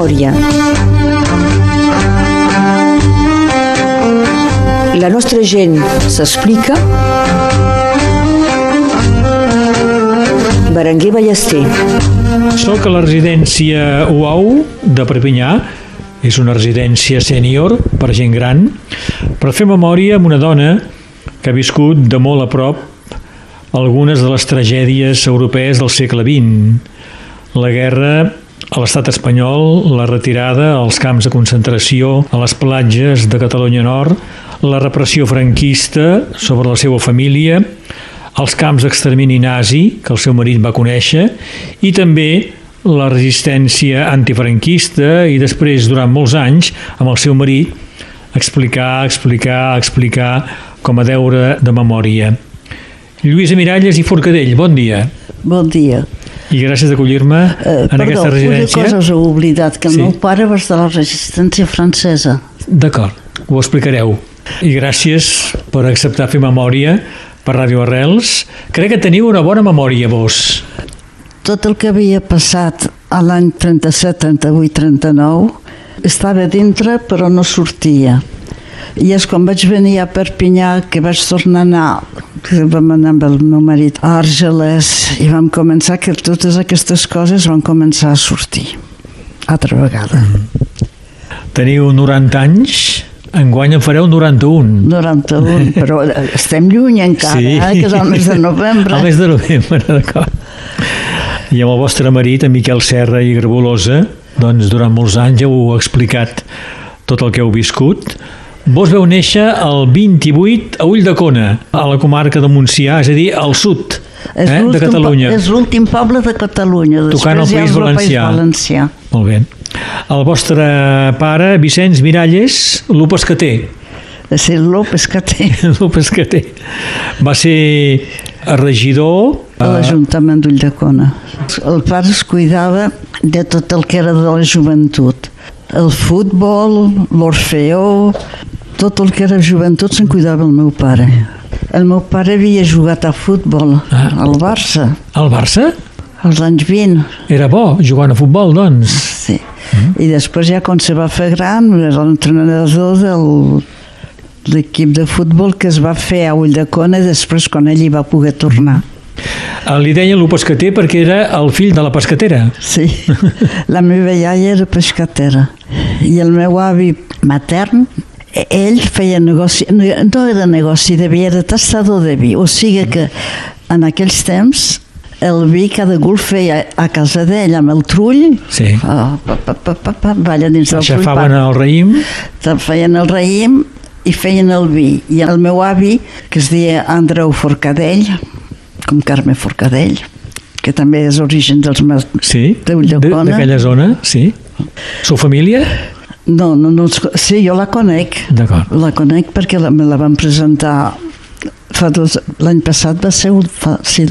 memòria. La nostra gent s'explica. Berenguer Ballester. Soc a la residència UAU de Perpinyà, és una residència sènior per gent gran, per fer memòria amb una dona que ha viscut de molt a prop algunes de les tragèdies europees del segle XX. La guerra a l'estat espanyol, la retirada als camps de concentració a les platges de Catalunya Nord, la repressió franquista sobre la seva família, els camps d'extermini nazi que el seu marit va conèixer i també la resistència antifranquista i després, durant molts anys, amb el seu marit, explicar, explicar, explicar com a deure de memòria. Lluïsa Miralles i Forcadell, bon dia. Bon dia. I gràcies d'acollir-me Eh, en perdó, aquesta residència. una cosa us heu oblidat, que el Sí. meu pare va estar a la resistència francesa. D'acord, ho explicareu. I gràcies per acceptar fer memòria per Ràdio Arrels. Crec que teniu una bona memòria, vos. Tot el que havia passat a l'any 37, 38, 39 estava dintre però no sortia. I és quan vaig venir a Perpinyà que vaig tornar a anar, que vam anar amb el meu marit a Argelès i vam començar que totes aquestes coses van començar a sortir altra vegada. Teniu 90 anys, enguany en fareu 91. 91, però estem lluny encara, sí. eh, que és el mes de novembre. El mes de novembre, d'acord. I amb el vostre marit, en Miquel Serra i Grabolosa, doncs durant molts anys heu explicat tot el que heu viscut. Vos veu néixer el 28 a Ulldecona, a la comarca de Montsià, és a dir, al sud És eh, de Catalunya. És l'últim poble de Catalunya. Tocant Després hi ha País Valencià. País Valencià. Molt bé. El vostre pare, Vicenç Miralles, Lu Pescater. És el López que té Lu Pescater. Va ser regidor a l'Ajuntament d'Ulldecona. El pare es cuidava de tot el que era de la joventut. El futbol, l'orfeó, tot el que era joventut se'n cuidava el meu pare. El meu pare havia jugat a futbol Ah. al Barça al Barça. als anys 20. Era bo jugant a futbol, doncs. Sí. I després ja quan se va fer gran era l'entrenador del l'equip de futbol que es va fer a Ulldecona després quan ell hi va poder tornar. Eh, Li deien Lu Pescater perquè era el fill de la pescatera. Sí, la meva iaia era pescatera i el meu avi matern ell feia negoci, no no era negoci de vi, era tastador de vi, o sigui que en aquells temps el vi cada cul feia a casa d'ell amb el trull, Sí. pa, pa, pa, pa, pa, balla dins del trull, Aixafaven el raïm. Feien el raïm i feien el vi. I el meu avi, que es deia Andreu Forcadell, com Carme Forcadell, que també és origen dels meus... Sí, De Ulldecona. d'aquella zona, sí. Sou família? No, no, no, els sí, jo la conec. D'acord. La conec perquè la, me la van presentar fa dos... L'any passat va ser... un- Fa, sí,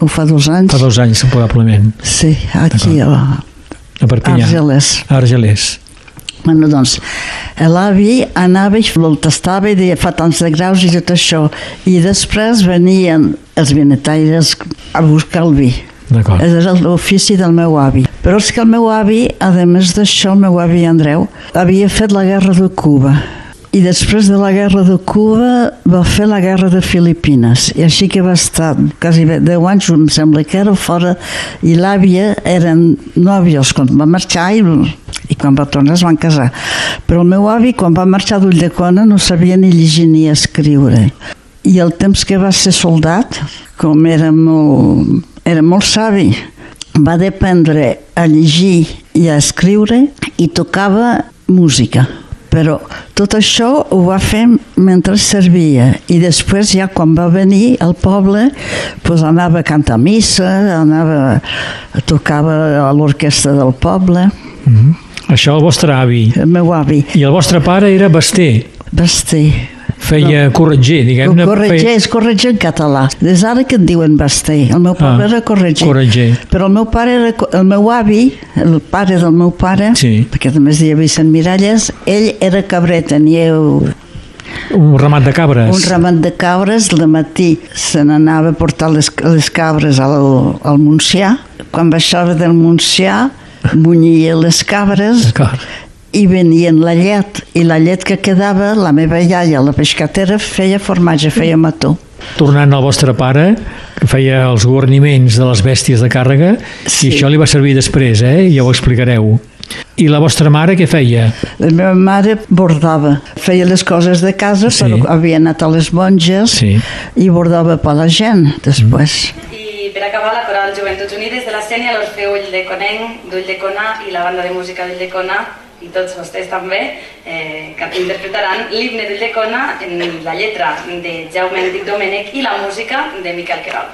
o fa dos anys. Fa dos anys, probablement, Sí, aquí a a Perpinyà. Argelès. A Argelers. Bueno, doncs, l'avi anava i el tastava i deia fa tants de graus i tot això. I després venien els vinetaires a buscar el vi. És l'ofici del meu avi. Però és que el meu avi, a més d'això, el meu avi Andreu, havia fet la guerra de Cuba. I després de la guerra de Cuba va fer la guerra de Filipines. I així que va estar quasi bé 10 anys, em sembla que era fora, i l'àvia eren nòvios quan va marxar i, i quan va tornar es van casar. Però el meu avi, quan va marxar d'Ulldecona, no sabia ni llegir ni escriure. I el temps que va ser soldat, com era molt, era molt savi, va dependre a llegir i a escriure i tocava música. Però tot això ho va fer mentre servia i després ja quan va venir al poble doncs anava a cantar missa, anava, tocava a l'orquestra del poble, Mm Això el vostre avi. el meu avi, I el vostre pare era Basté. Basté. Feia corretger, diguem-ne. Corretger, feia- és corretger en català. Des d'ara que en diuen Basté. El meu pare Ah, era corretger. corretger. Però el meu pare era, el meu avi, el pare del meu pare, Sí. perquè també es deia Vicent Miralles, ell era cabrer, tenia un Un ramat de cabres. ramat de cabres, de matí se n'anava a portar les, les cabres al, al Montsià. Quan baixava del Montsià munyia les cabres. I venien la llet, i la llet que quedava, la meva iaia, la pescatera, feia formatge, feia mató. Tornant al vostre pare, que feia els guarniments de les bèsties de càrrega, Sí. i això li va servir després, eh? Ja ho explicareu. I la vostra mare què feia? La meva mare bordava, feia les coses de casa, Sí. però havia anat a les monges Sí. i bordava per la gent després. I per acabar, la Coral Joventuts Unides de la Sènia, l'Orfeu Ull de Conenc, d'Ull de Cona i la banda de música d'Ull de Cona i tots vostès també, eh, que interpretaran l'himne de Cona en la lletra de Jaume Antic Domènech i la música de Miquel Querol.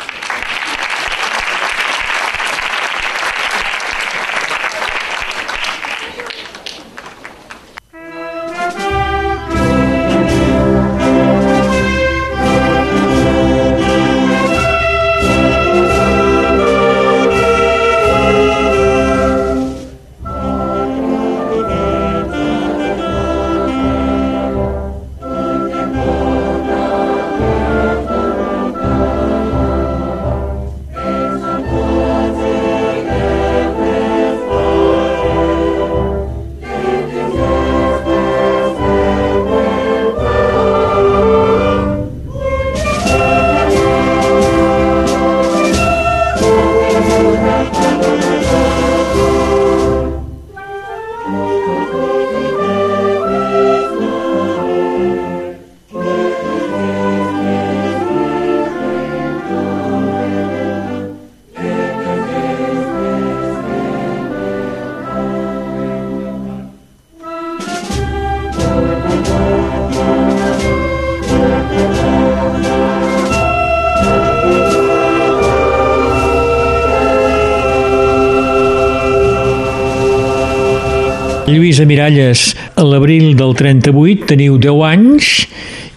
Lluïsa Miralles, a l'abril del 38 teniu 10 anys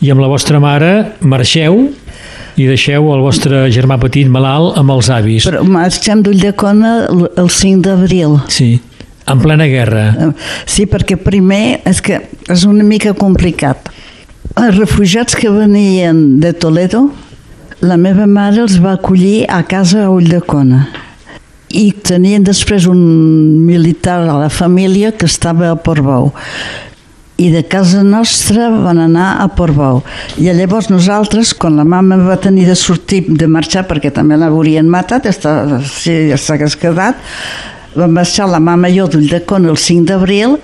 i amb la vostra mare marxeu i deixeu el vostre germà petit malalt amb els avis. Però marxem d'Ulldecona el el 5 d'abril. Sí, en plena guerra. Eh, Sí, perquè primer és que és una mica complicat. Els refugiats que venien de Toledo, la meva mare els va acollir a casa a Ulldecona. I tenien després un militar a la família que estava a Portbou. I de casa nostra van anar a Portbou. I llavors nosaltres, quan la mama va tenir de sortir, de marxar, perquè també l'haurien matat, està, ja s'hagués quedat, vam marxar la mama i jo d'Ulldecona el 5 d'abril,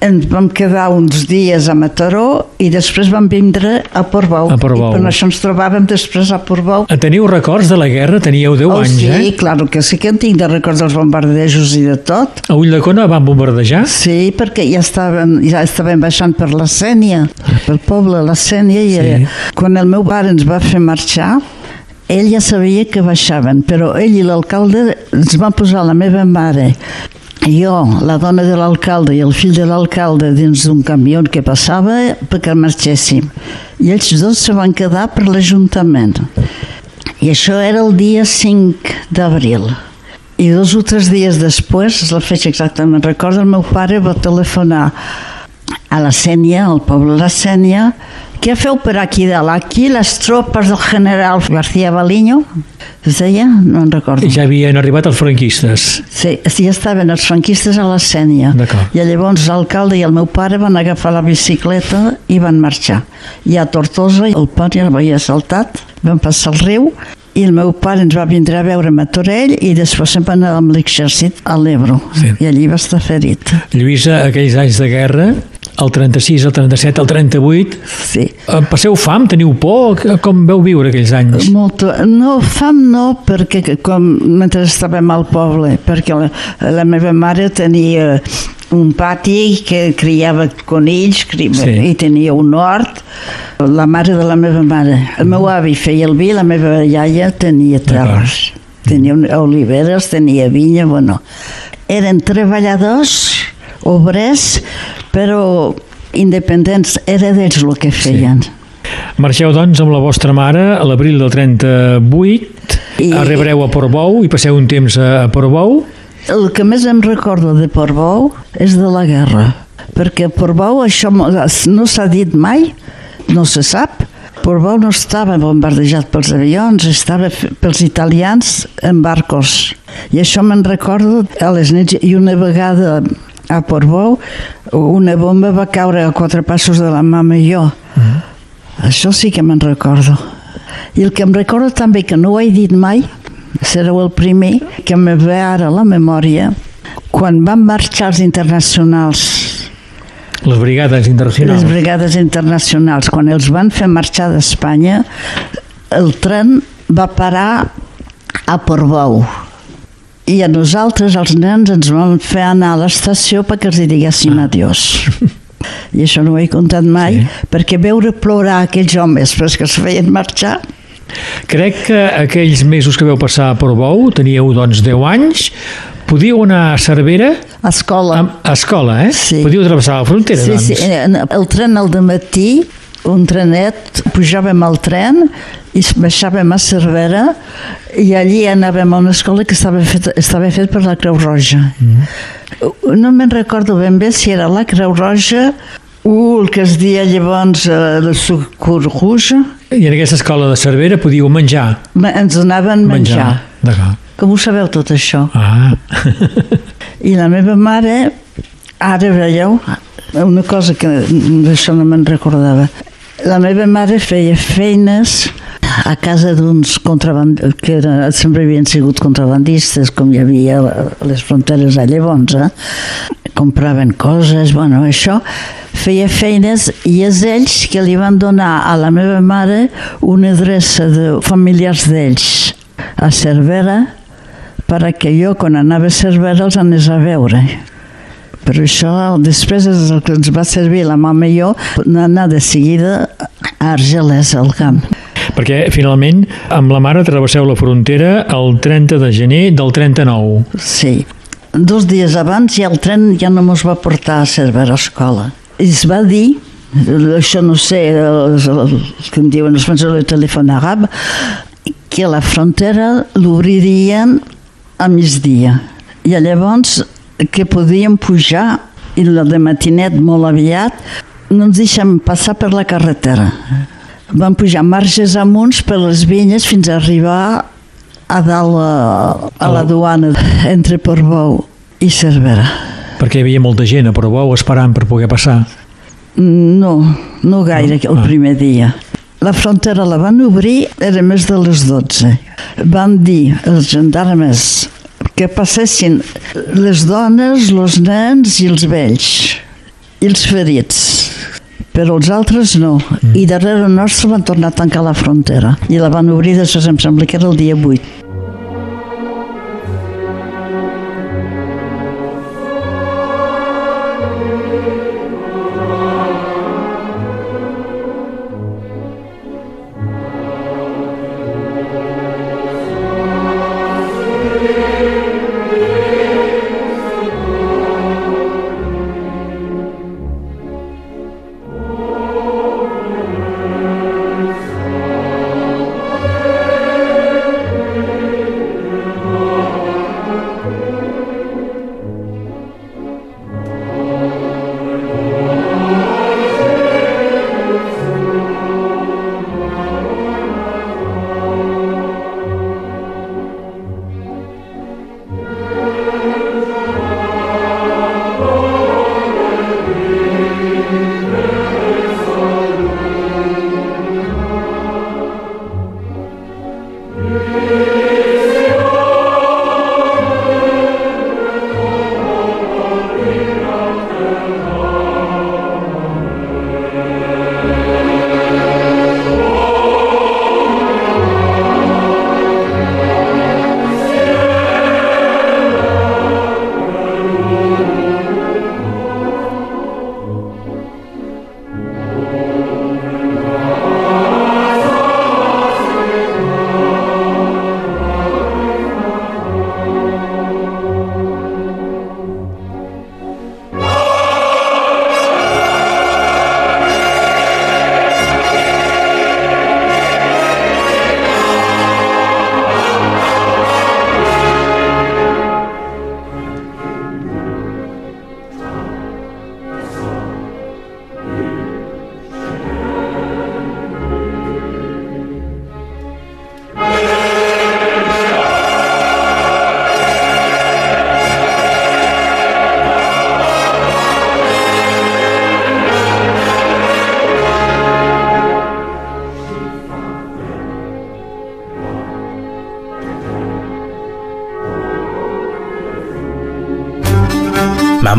ens vam quedar uns dies a Mataró i després vam vindre a Portbou. A Portbou. I per això ens trobàvem després a Portbou. En Teniu records de la guerra? Teníeu 10 Oh, anys, sí, eh? clar que sí que en tinc de records dels bombardejos i de tot. A Ulldecona van bombardejar? Sí, perquè ja estàvem, ja estàvem baixant per la Sènia, pel poble, la Sènia, i Sí. sí. quan el meu pare ens va fer marxar, ell ja sabia que baixaven, però ell i l'alcalde ens van posar la meva mare jo, la dona de l'alcalde i el fill de l'alcalde dins d'un camió que passava perquè marxéssim. I ells dos se van quedar per l'Ajuntament. I això era el dia 5 d'abril. I dos o tres dies després, és la fetge exactament, recordo, el meu pare va telefonar a la Sènia, al poble de la Sènia, què feu per aquí dalt? Aquí les tropes del general García Baliño, es deia? No en recordo. Ja havien arribat els franquistes. Sí, sí, estaven els franquistes a la Sènia. I llavors l'alcalde i el meu pare van agafar la bicicleta i van marxar. I a Tortosa el pare ja l'havia saltat, van passar el riu i el meu pare ens va vindre a veure a Matorell i després se'n va anar amb l'exèrcit a l'Ebro Sí. i allí va estar ferit. Lluïsa, aquells anys de guerra, el 36, el 37, el 38, Sí. eh, passeu fam, teniu por? Com veu viure aquells anys? Molt, no, fam no, perquè com mentre estàvem al poble, perquè la, la meva mare tenia un pati que criava conills cri, Sí. i tenia un hort, la mare de la meva mare. El meu avi feia el vi, la meva iaia tenia terres. Tenia un- oliveres, tenia vinya, bueno. Eren treballadors, obrers, però independents, era d'ells el que feien. Sí. Marxeu, doncs, amb la vostra mare a l'abril del 38, I- arribareu a Portbou i passeu un temps a, Portbou. El que més em recordo de Portbou és de la guerra, perquè a Portbou això no s'ha dit mai, no se sap, Portbou no estava bombardejat pels avions, estava pels italians en barcos. I això me'n recordo a les nits. I una vegada a Portbou una bomba va caure a quatre passos de la mama i jo. Això sí que me'n recordo. I el que em recordo també, que no ho he dit mai, sereu el primer, que me ve ara a la memòria, quan van marxar els internacionals Les brigades internacionals. les brigades internacionals, quan els van fer marxar d'Espanya, el tren va parar a Portbou. I a nosaltres, els nens, ens van fer anar a l'estació perquè els diguéssim adiós. I això no ho he contat mai, sí. perquè veure plorar aquells homes però que es feien marxar, Crec que aquells mesos que veu passar a Portbou, teníeu doncs 10 anys, podíeu anar a Cervera a escola... a, a escola, eh? Sí. Podíeu travessar la frontera, Sí, doncs. sí, el tren al matí, un trenet, pujàvem al tren i baixàvem a Cervera i allí anàvem a una escola que estava fet, estava fet per la Creu Roja. Mm. No me'n recordo ben bé si era la Creu Roja o el que es dia llavors eh, el Sucur Rouge. I en aquesta escola de Cervera podíeu menjar. Ma- Ens donaven menjar. D'acord. Com ho sabeu tot això? Ah, I la meva mare, ara veieu, una cosa que d'això no me'n recordava. La meva mare feia feines a casa d'uns contrabandistes, que era, sempre havien sigut contrabandistes, com hi havia les fronteres a llavors, eh? compraven coses, bueno, això, feia feines i és ells que li van donar a la meva mare una adreça de familiars d'ells a Cervera perquè jo, quan anava a Cervera, els anés a veure. Però això després és el que ens va servir la mama i jo anar de seguida a Argelès, al camp. Perquè finalment amb la mare travesseu la frontera el 30 de gener del 39. Sí. Dos dies abans ja el tren ja no mos va portar a Cervera a escola. I es va dir, això no sé, el, el, que em diuen els francesos de telèfon àrab, que la frontera l'obririen a migdia. I llavors que podíem pujar i la de matinet molt aviat no ens deixem passar per la carretera. Vam pujar marges amunt per les vinyes fins a arribar a dalt a, a la duana entre Portbou i Cervera. Perquè hi havia molta gent a Portbou esperant per poder passar. No, no gaire el Ah. primer dia. La frontera la van obrir, era més de les 12. Van dir els gendarmes que passessin les dones, els nens i els vells, i els ferits. Però els altres no. I darrere nostre van tornar a tancar la frontera. I la van obrir, després em sembla que era el dia 8. Spirit.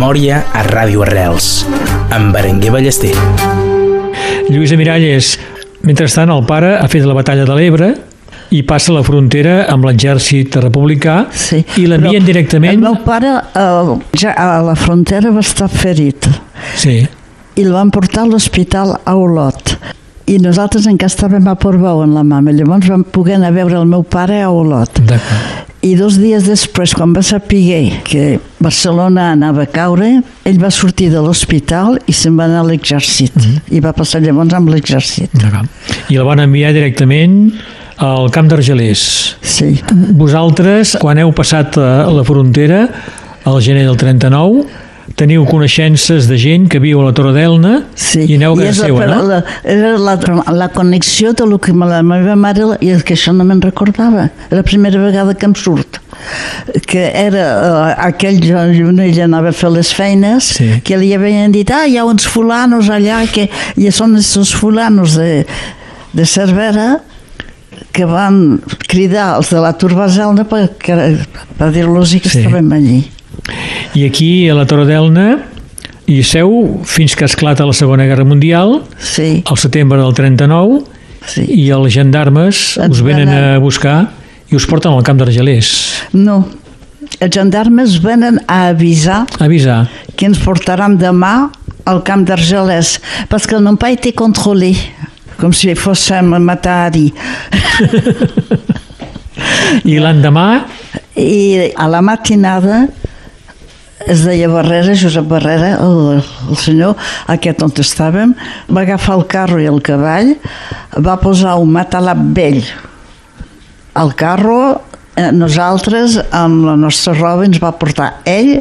Memòria a Ràdio Arrels, amb Berenguer Ballester. Lluïsa Miralles, mentrestant el pare ha fet la batalla de l'Ebre i passa la frontera amb l'exèrcit republicà Sí, i l'envien directament... El meu pare eh, ja a la frontera va estar ferit Sí, i el van portar a l'hospital a Olot. I nosaltres encara estàvem a Portbou amb la mama. Llavors vam poder anar a veure el meu pare a Olot. d'acord. I dos dies després, quan va saber que Barcelona anava a caure, ell va sortir de l'hospital i se'n va anar a l'exèrcit. I va passar llavors amb l'exèrcit. I el van enviar directament al camp d'Argelers. Sí. Vosaltres, quan heu passat la frontera, al gener del 39, teniu coneixences de gent que viu a la Torre d'Elna Sí, i aneu a casa seva, no? La, era la, la connexió de lo que la meva mare, i és que això no me'n recordava, era la primera vegada que em surt que era uh, aquell on ella anava a fer les feines Sí. que li havien dit, ah, hi ha uns fulanos allà que, i són aquests fulanos de, de Cervera que van cridar els de la Turbaselna per, per dir-los que Sí. estàvem allí I aquí, a la Torre d'Elna, hi seu fins que esclata la Segona Guerra Mundial, sí, al setembre del 39, sí. i els gendarmes Ens us venen a buscar i us porten al camp d'Argelers. no els gendarmes venen a avisar A avisar. que ens portaran demà al camp d'Argelès qu'ils n'ont pas été contrôlés com si fóssim matari I l'endemà, i a la matinada es deia Barrera, Josep Barrera, el, el senyor, aquest on estàvem, va agafar el carro i el cavall, va posar un matalap vell al carro, eh, nosaltres, amb la nostra roba, ens va portar ell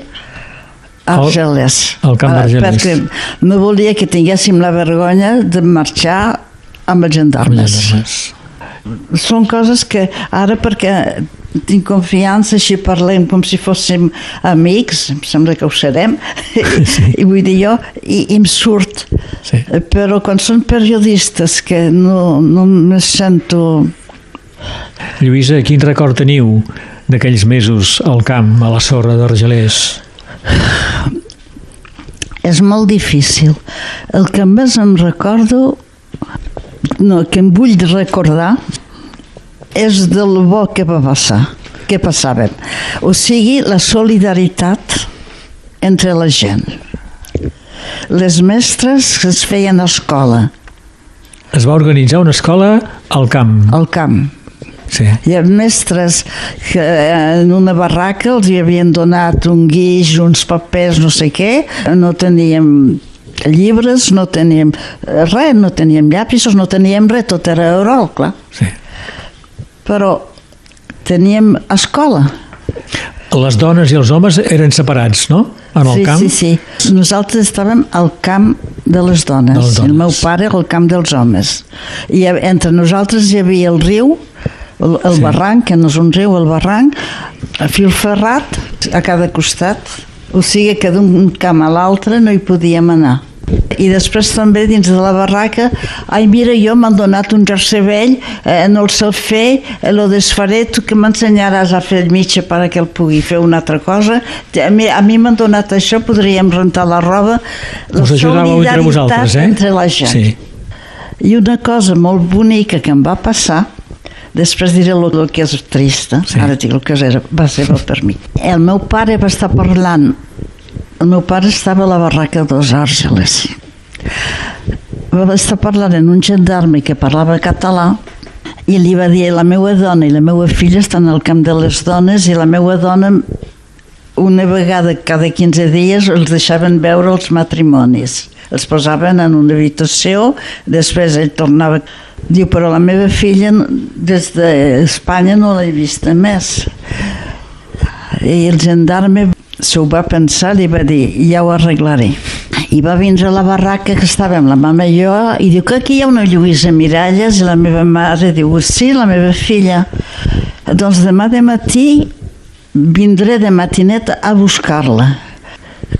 a Al- Argelès. al camp d'Argelers. Perquè no volia que tinguéssim la vergonya de marxar amb els amb gendarmes. Són coses que ara perquè tinc confiança, així parlem com si fóssim amics, em sembla que ho serem, Sí. i vull dir jo, i, i em surt. Sí. Però quan són periodistes que no, no me sento... Lluïsa, quin record teniu d'aquells mesos al camp, a la sorra d'Argelers? És molt difícil. El que més em recordo, no, que em vull recordar, és del bo que va passar, que passàvem. O sigui, la solidaritat entre la gent. Les mestres que es feien a escola, Es va organitzar una escola al camp. al camp. Sí. Hi ha mestres que en una barraca els hi havien donat un guix, uns papers, no sé què, no teníem llibres, no teníem res, no teníem llapisos, no teníem res, tot era oral, clar. sí. Però teníem escola. Les dones i els homes eren separats, no? En el sí, camp? sí, sí. Nosaltres estàvem al camp de les dones. De les dones. El meu pare al camp dels homes. I entre nosaltres hi havia el riu, el, el Sí. sí. barranc, que no és un riu, el barranc, a fil ferrat a cada costat. O sigui que d'un camp a l'altre no hi podíem anar. I després també dins de la barraca, ai mira, jo m'han donat un jersei vell, eh, no el sé fer, eh, lo desfaré, tu que m'ensenyaràs a fer el mitja perquè el pugui fer una altra cosa. A mi, a mi m'han donat això, podríem rentar la roba. La Us ajudàveu entre vosaltres, eh? entre la gent. Sí. I una cosa molt bonica que em va passar, després diré el, el que és trista, Sí. ara dic el que era, va ser bo per mi. El meu pare va estar parlant, el meu pare estava a la barraca dos Àrgeles. Va estar parlant amb un gendarme que parlava català i li va dir la meva dona i la meva filla estan al camp de les dones i la meva dona una vegada cada 15 dies els deixaven veure els matrimonis. Els posaven en una habitació, després ell tornava... Diu, però la meva filla des d'Espanya no l'he vista més. I el gendarme s'ho va pensar, li va dir, ja ho arreglaré. I va vindre a la barraca que estàvem, la mama i jo, i diu que aquí hi ha una Lluïsa Miralles, i la meva mare diu, sí, la meva filla. Doncs demà de matí vindré de matineta a buscar-la.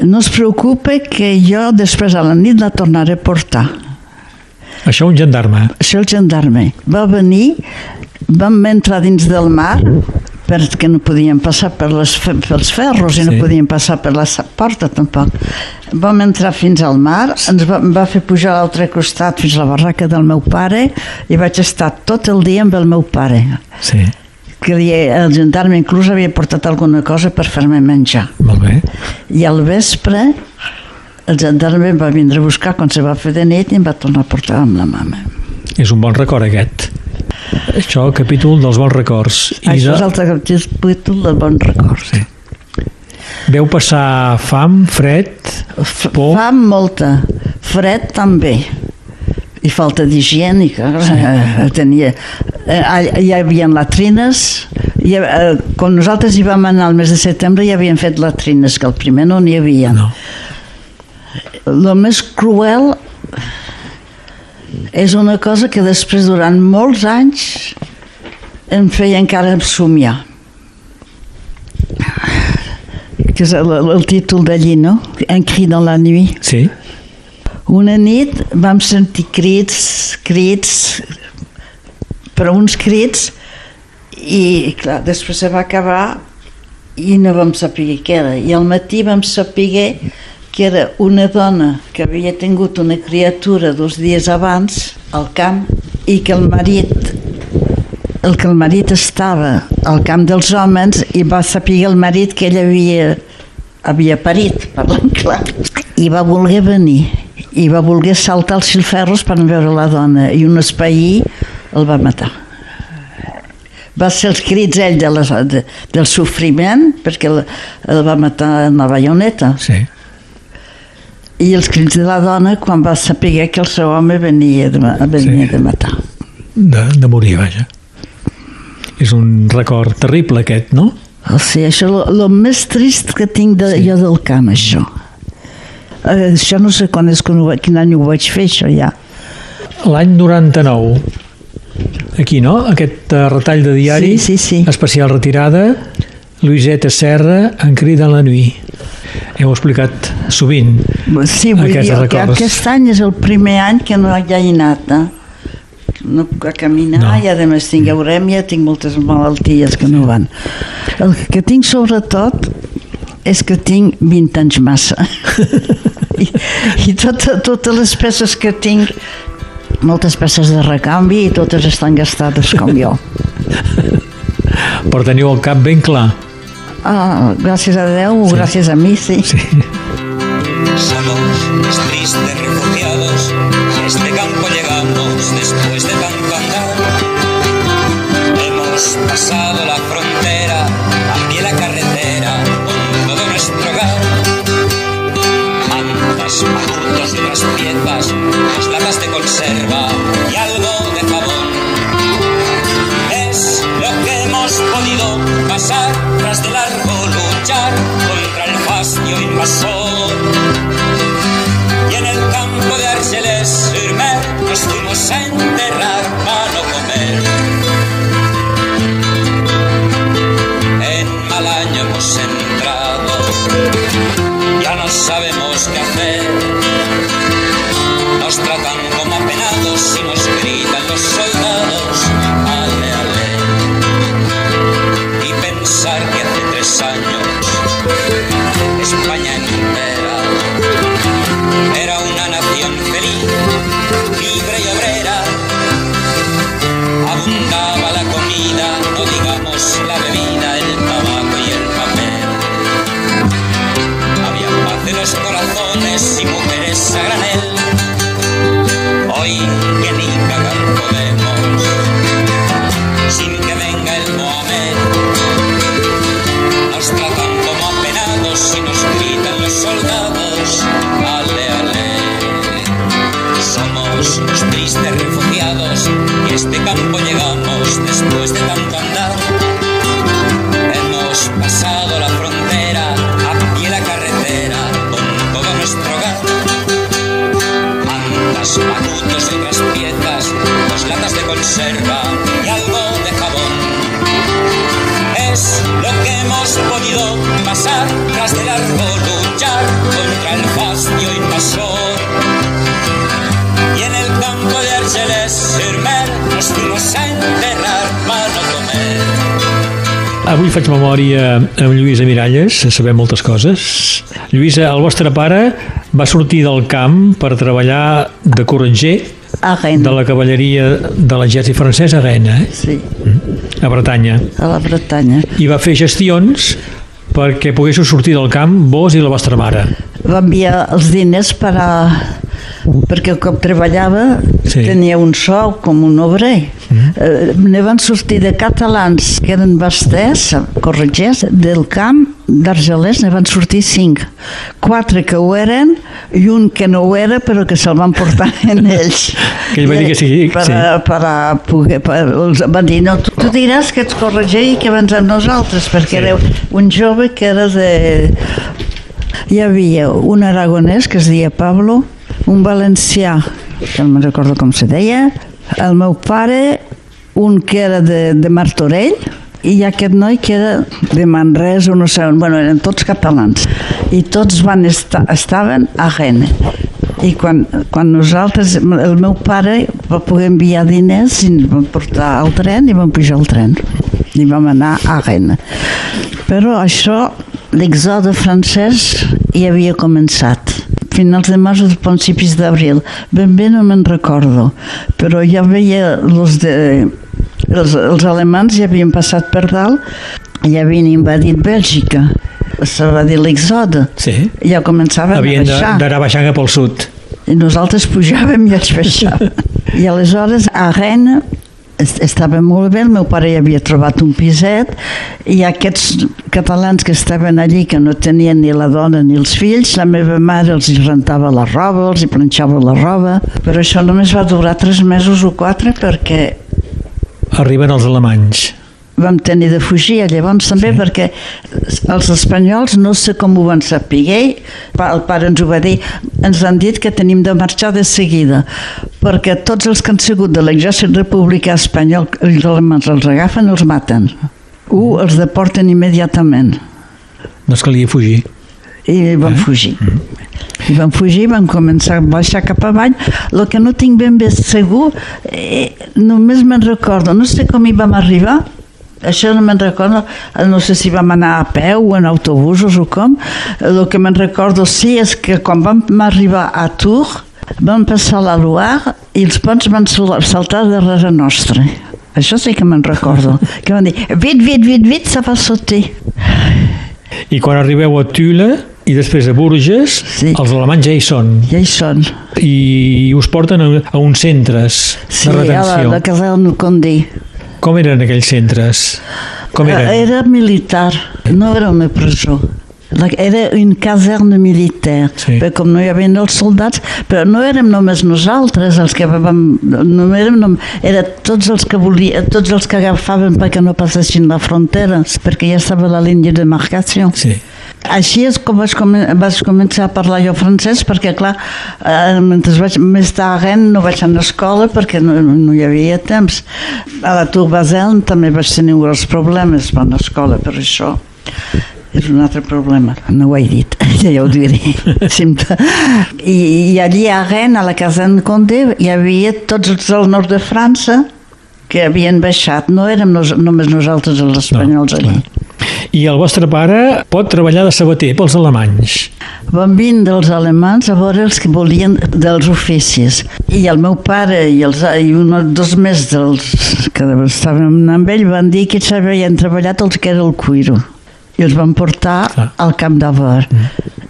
No es preocupe que jo després a la nit la tornaré a portar. Això un gendarme. Això el gendarme va venir, vam entrar dins del mar perquè no podien passar per les, pels ferros i no Sí. podien passar per la porta tampoc. Vam entrar fins al mar, ens va, va fer pujar a l'altre costat fins a la barraca del meu pare i vaig estar tot el dia amb el meu pare Sí, que li, el gendarme inclús havia portat alguna cosa per fer-me menjar. molt bé. I al vespre el gendarme em va vindre a buscar quan se va fer de nit i em va tornar a portar amb la mama. És un bon record aquest. Això, capítol dels bons records. I Això de- és el capítol del bon record. Sí. Veu passar fam, fred, por... Fa molta, fred també i falta d'higiènica sí. eh, tenia eh, allà hi havia latrines hi, ha- eh, quan nosaltres hi vam anar el mes de setembre hi havien fet latrines que el primer no n'hi havia No. el més cruel és una cosa que després durant molts anys em feia encara somiar que és el, el títol d'allí, no? Un cri dans la nuit. Sí, Una nit vam sentir crits, crits, però uns crits i clar, després se va acabar i no vam saber què era. I al matí vam saber que era una dona que havia tingut una criatura dos dies abans al camp i que el marit el que el marit estava al camp dels homes i va saber el marit que ell havia, havia parit, parlant clar, i va voler venir i va voler saltar els filferros per veure la dona i un espaí el va matar. Va ser els crits ell de les, de, del sofriment perquè el, el va matar amb la baioneta. Sí. I els crits de la dona quan va saber que el seu home venia de, venia Sí. de matar De, de morir, vaja. És un record terrible aquest, no? O sigui, això és el més trist que tinc de, sí. jo del camp, això. Eh, això no sé quan és que no, ho quin any ho vaig fer, això ja. L'any 99, aquí, no? Aquest eh, retall de diari, Sí, sí, sí. especial retirada, Luiseta Serra, en crida la nuit. Heu explicat sovint Sí, vull aquests dir records. aquest any és el primer any que no hi ha anat, eh? no puc caminar no. i a més tinc eurèmia, tinc moltes malalties que no van. El que tinc sobretot és que tinc 20 anys massa. I, i tot, totes les peces que tinc, moltes peces de recanvi i totes estan gastades com jo. però teniu el cap ben clar. Ah, gràcies a Déu, sí. gràcies a mi, sí. Sí. Somos los tristes refugiados, a este campo llegamos después Avui faig memòria amb Lluïsa Miralles, sabem moltes coses. Lluïsa, el vostre pare va sortir del camp per treballar de correnger A Rennes. de la cavalleria de l'exèrcit francès a Rennes, eh? Sí, a Bretanya. a la Bretanya. I va fer gestions perquè poguéssiu sortir del camp vos i la vostra mare. Va enviar els diners per a... perquè com treballava Sí. sí. tenia un sou com un obrer. Mm. Eh, ne van sortir de catalans que eren basters, corregers, del camp d'Argelers ne van sortir cinc. Quatre que ho eren i un que no ho era però que se'l van portar en ells. Que ell va dir que sí, Per, sí. a, per a poder... Per, els van dir, no, tu, tu diràs que ets correger i que vens amb nosaltres perquè Sí. sí. era un jove que era de hi havia un aragonès que es deia Pablo, un valencià, que no me'n recordo com se deia, el meu pare, un que era de, de Martorell, i aquest noi que era de Manresa no sé on, bueno, eren tots catalans. I tots van estar, estaven a Rennes. I quan, quan nosaltres, el meu pare va poder enviar diners i vam portar al tren i vam pujar al tren. I vam anar a Rennes. Però això, l'exode francès hi havia començat finals de març o principis d'abril. Ben bé no me'n recordo, però ja veia els, de, els, els alemans ja havien passat per dalt, ja havien invadit Bèlgica. Se va dir l'exode. Sí. Ja començaven Havien a baixar. d'anar baixant cap al sud. I nosaltres pujàvem i ells baixàvem. I aleshores a Rennes es- estava molt bé, el meu pare ja havia trobat un piset i aquests catalans que estaven allí que no tenien ni la dona ni els fills, la meva mare els rentava la roba, els hi planxava la roba, però això només va durar tres mesos o quatre perquè Arriben els alemanys. Vam tenir de fugir llavors també sí. perquè els espanyols no sé com ho van saber el pare ens ho va dir ens han dit que tenim de marxar de seguida perquè tots els que han sigut de l'exèrcit republicà espanyol els alemans els agafen i els maten u els deporten immediatament No es calia fugir. i vam Eh? fugir i vam fugir, vam començar a baixar cap avall el que no tinc ben bé segur eh, només me'n recordo no sé com hi vam arribar això no me'n recordo, no sé si vam anar a peu o en autobusos o com. El que me'n recordo sí és que quan vam arribar a Tours vam passar la Loire i els ponts van sal- saltar darrere nostre. Això sí que me'n recordo. Que van dir, vite, vite, vite, vite, ça va sauter. I quan arribeu a Tula i després a Bourges, Sí. els alemanys ja hi són Ja hi són. i us porten a, a uns centres Sí, de a la, retenció. la casella Condé. Com eren aquells centres? Com eren? Eh, Era militar, no era una presó. Era una caserna militar, Sí. perquè com no hi havia els soldats, però no érem només nosaltres els que vam, no érem nom, era tots els que volia, tots els que agafaven perquè no passessin la frontera, perquè ja estava la línia de marcació. Sí. Així és com vaig, comen vaig començar a parlar jo francès, perquè clar, eh, mentre vaig més tard no vaig anar a escola perquè no, no hi havia temps. A la Tour Basel també vaig tenir uns problemes per anar a escola, per això és un altre problema, no ho he dit, ja, ja ho diré. I, I allí a Rennes, a la casa en Condé, hi havia tots els del nord de França que havien baixat, no érem nos, només nosaltres els espanyols No, allí. I el vostre pare pot treballar de sabater pels alemanys. Van vindre els alemans a veure els que volien dels oficis. I el meu pare i, els, i un, dos més dels que estaven amb ell van dir que s'havien treballat els que era el cuiro. I els van portar Clar. al camp d'Avor.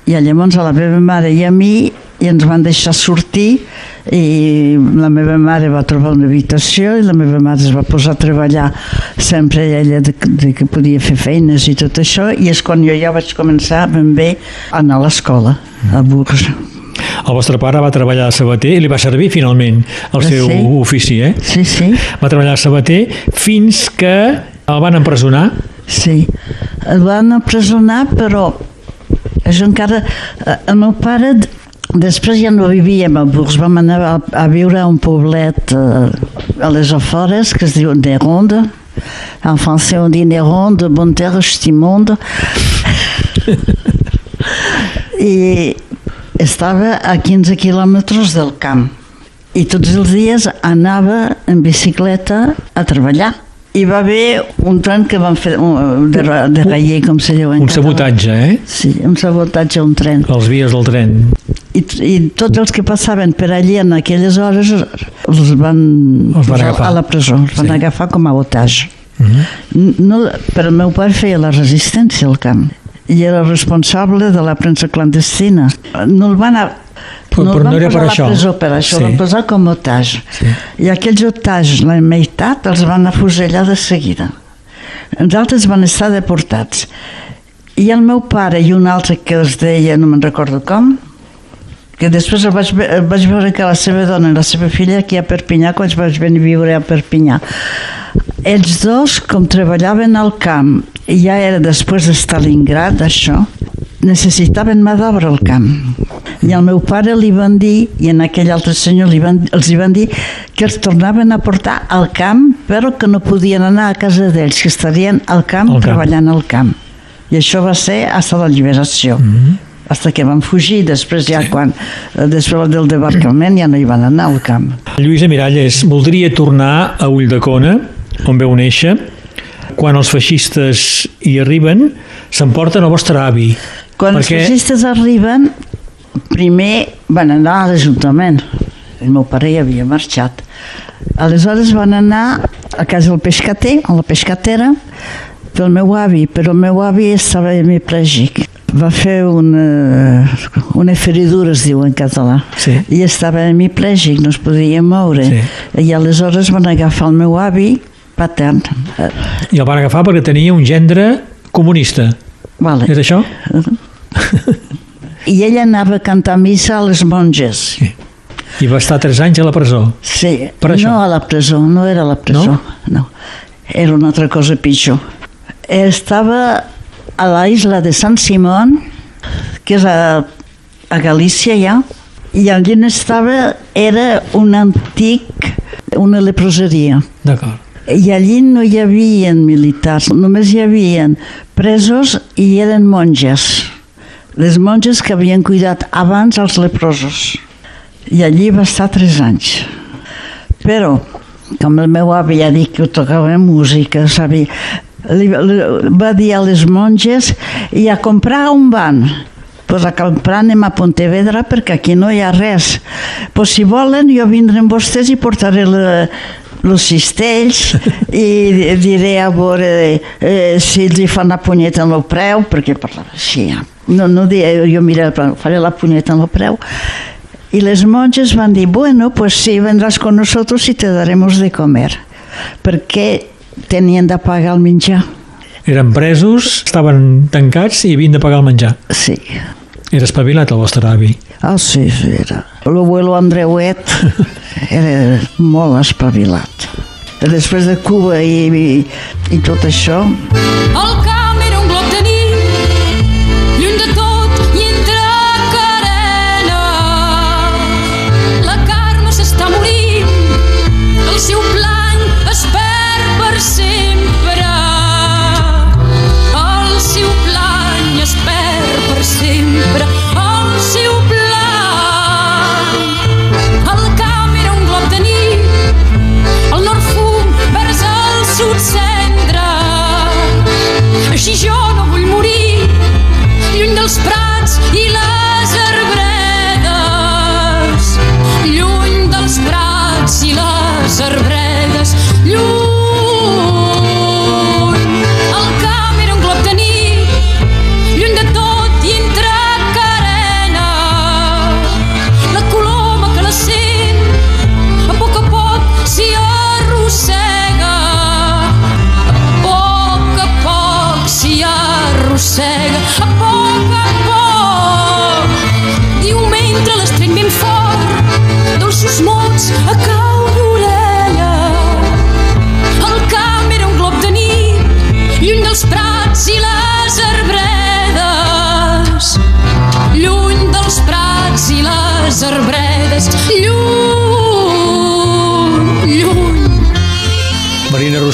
I llavors a la meva mare i a mi i ens van deixar sortir i la meva mare va trobar una habitació i la meva mare es va posar a treballar sempre ella de, de que podia fer feines i tot això i és quan jo ja vaig començar ben bé a anar a l'escola a Bourges El vostre pare va treballar de sabater i li va servir finalment el seu sí? ofici, eh? sí, sí, Va treballar de sabater fins que el van empresonar. sí el van empresonar però això encara eh, el meu pare després ja no vivíem a Bourges vam anar a, a viure a un poblet eh, a les afores que es diu Neronde. En francès on dit Neronde Bonne Terre Stimonde i estava a 15 quilòmetres del camp. I tots els dies anava en bicicleta a treballar hi va haver un tren que van fer de, de raller, com se diu en Un sabotatge, eh? Sí, un sabotatge a un tren. Les vies del tren. I, I tots els que passaven per allí en aquelles hores els van, Els van agafar. a la presó, els van Sí. agafar com a otage. Mhm. No, però el meu pare feia la resistència al camp i era responsable de la premsa clandestina. No el van a, no però no era per això. presó per això, Sí. van posar com a otage. Sí. I aquells otages, la meitat, els van afusellar de seguida. Els altres van estar deportats. I el meu pare i un altre que es deia, no me'n recordo com, que després el vaig, el vaig veure que la seva dona i la seva filla aquí a Perpinyà, quan vaig venir a viure a Perpinyà. Ells dos, com treballaven al camp, i ja era després de Stalingrad, això, necessitaven mà d'obra al camp. I al meu pare li van dir, i en aquell altre senyor li van, els hi van dir que els tornaven a portar al camp, però que no podien anar a casa d'ells, que estarien al camp, Al camp. treballant al camp. I això va ser fins a la lliberació. Mm -hmm. Hasta que van fugir, després ja quan, eh, després del debarcament ja no hi van anar al camp. Lluïsa Miralles, voldria tornar a Ulldecona, on veu néixer. Quan els feixistes hi arriben, s'emporten el vostre avi. Quan els feixistes arriben, primer van anar a l'Ajuntament. El meu pare ja havia marxat. Aleshores van anar a casa del pescater, a la pescatera, pel meu avi, però el meu avi estava hemiplègic. Va fer una, una feridura, es diu en català, Sí. i estava hemiplègic, no es podia moure. Sí. I aleshores van agafar el meu avi patern. Eh, I el van agafar perquè tenia un gendre comunista. Vale. És això? I ell anava a cantar missa a les monges. Sí. I va estar 3 anys a la presó. Sí, Per això? no a la presó, no era a la presó, no? no. Era una altra cosa pitjor. Estava a la isla de Sant Simón, que és a, a Galícia ja, i allí on estava era un antic, una leproseria. D'acord. I allí no hi havia militars, només hi havia presos i eren monges. Les monges que havien cuidat abans els leprosos. I allí va estar tres anys. Però, com el meu avi ja dit que tocava música, sabi, li, li, va dir a les monges i a comprar un van. Pues a comprar anem a Pontevedra perquè aquí no hi ha res. Pues si volen jo vindré amb vostès i portaré els cistells i diré a veure eh, si els fan la punyeta en el preu, perquè parlava així. ja. No, no dia, jo mira, faré la punyeta en el preu. Y les monjes van dir, bueno, pues sí, vendrás con nosotros y te daremos de comer. Perquè tenien de pagar el menjar. Eren presos, estaven tancats i havien de pagar el menjar. Sí. Era espavilat el vostre avi. Ah, sí, sí, era. L'abuelo Andreuet era molt espavilat. Després de Cuba i, i, i tot això, El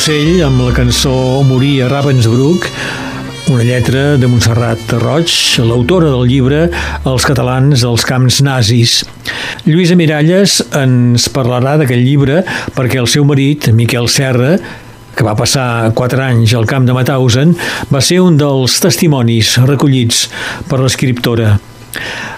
Rossell amb la cançó Morir a Ravensbrück una lletra de Montserrat Roig, l'autora del llibre Els catalans als camps nazis. Lluïsa Miralles ens parlarà d'aquest llibre perquè el seu marit, Miquel Serra, que va passar 4 anys al camp de Mauthausen, va ser un dels testimonis recollits per l'escriptora.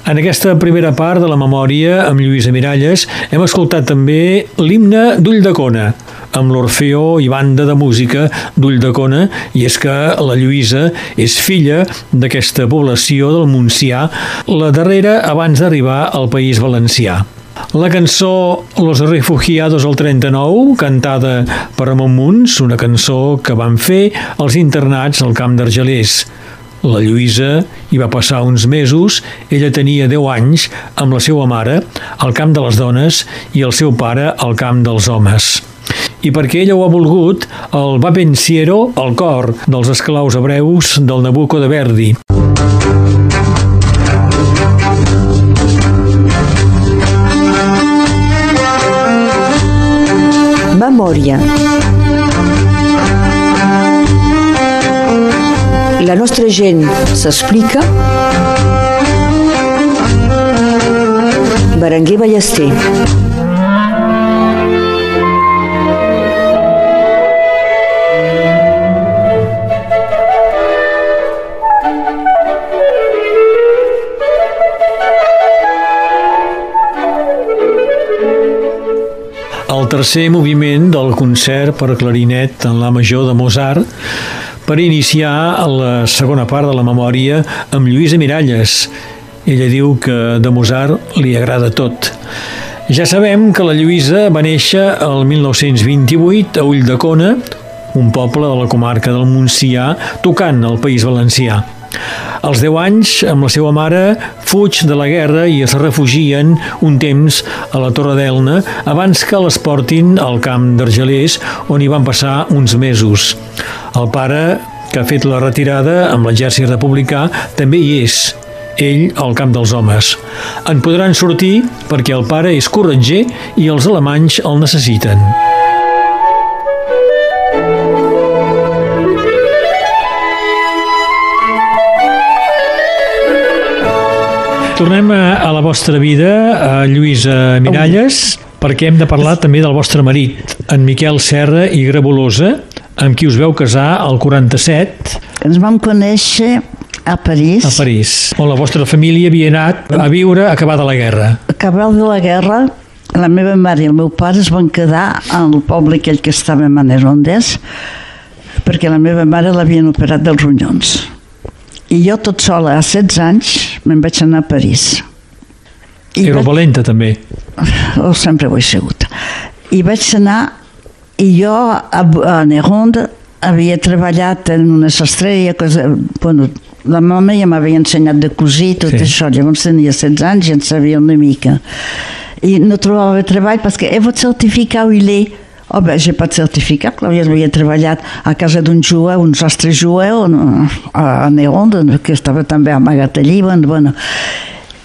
En aquesta primera part de la memòria amb Lluïsa Miralles hem escoltat també l'himne d'Ulldecona, amb l'Orfeó i banda de música d'Ulldecona, i és que la Lluïsa és filla d'aquesta població del Montsià, la darrera abans d'arribar al País Valencià. La cançó Los Refugiados al 39, cantada per Ramon Munts, una cançó que van fer els internats al camp d'Argelers. La Lluïsa hi va passar uns mesos, ella tenia 10 anys, amb la seva mare, al camp de les dones i el seu pare al camp dels homes. I perquè ella ho ha volgut, el va pensiero al cor dels esclaus hebreus del Nabucco de Verdi. Memòria. La nostra gent s'explica. Berenguer Ballester. El tercer moviment del concert per clarinet en la major de Mozart per iniciar la segona part de la memòria amb Lluïsa Miralles. Ella diu que de Mozart li agrada tot. Ja sabem que la Lluïsa va néixer el 1928 a Ulldecona, un poble de la comarca del Montsià, tocant al País Valencià. Als 10 anys, amb la seva mare, fuig de la guerra i es refugien un temps a la Torre d'Elna abans que les portin al camp d'Argelers, on hi van passar uns mesos. El pare, que ha fet la retirada amb l'exèrcit republicà, també hi és, ell al camp dels homes. En podran sortir perquè el pare és corretger i els alemanys el necessiten. Tornem a, a la vostra vida, a Lluïsa Miralles, perquè hem de parlar també del vostre marit, en Miquel Serra i Grabolosa, amb qui us veu casar al 47 Ens vam conèixer a París. a París, on la vostra família havia anat a viure acabada la guerra. Acabat de la guerra, la meva mare i el meu pare es van quedar al poble aquell que estava a Manerondès perquè la meva mare l'havien operat dels ronyons. I jo tot sola, a 16 anys, me'n vaig anar a París. Era vaig- valenta també. oh, sempre ho he sigut. I vaig anar, i jo a, a Neronde havia treballat en una sastreria, cosa, bueno, la mama ja m'havia ensenyat de cosir tot Sí. això, llavors tenia 16 anys i en sabia una mica. I no trobava treball perquè e votre certificat il est Ben, j'ai pas certificat, clar, jo havia treballat a casa d'un jueu, un sastre jueu, no, a Neronde, que estava també amagat allí, bueno, bueno.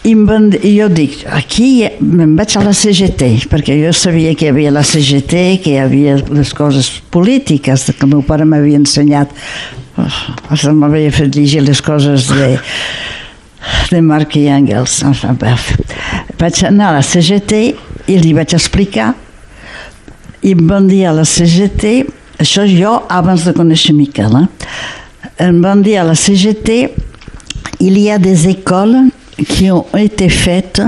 I, van, I jo dic, aquí me'n vaig a la CGT, perquè jo sabia que hi havia la CGT, que hi havia les coses polítiques que el meu pare m'havia ensenyat. Oh, m'havia fet llegir les coses de, de Marc i Engels. Vaig anar a la CGT i li vaig explicar em van dir a la CGT, de eh? la CGT, il y a des écoles qui ont été faites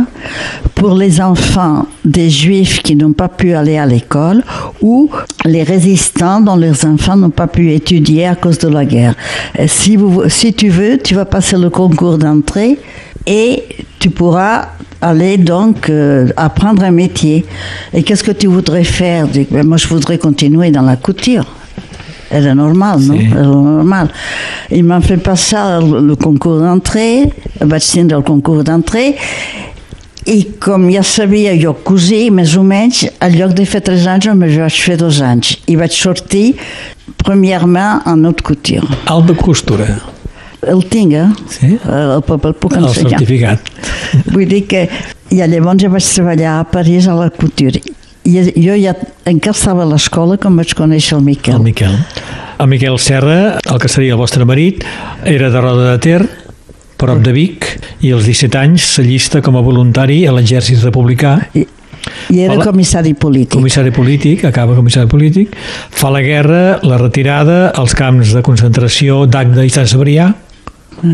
pour les enfants des juifs qui n'ont pas pu aller à l'école ou les résistants dont leurs enfants n'ont pas pu étudier à cause de la guerre. Si tu veux, tu vas passer le concours d'entrée et tu pourras aller donc euh, apprendre un métier. Et qu'est-ce que tu voudrais faire? Dis, Ben, Moi, je voudrais continuer dans la couture. Era normal, no? Sí. Era normal. I m'han fet passar el, el concours d'entrée, vaig tindre el concours d'entrée, i com ja sabia jo cosir, més o menys, al lloc de fer tres anys, només vaig fer dos anys. I vaig sortir, premièrement, en haute couture. Alt de costura. El tinc, eh? Sí? El, el, el puc El ensenyar. certificat. Vull dir que ja llavors ja vaig treballar a París a la couture. I jo ja encara estava a l'escola quan vaig conèixer el Miquel. El Miquel. El Miquel Serra, el que seria el vostre marit, era de Roda de Ter, prop de Vic, i als 17 anys s'allista com a voluntari a l'exèrcit republicà I, I era Hola. comissari polític. comissari polític, acaba comissari polític, fa la guerra, la retirada, els camps de concentració d'Agda i Sant Cebrià,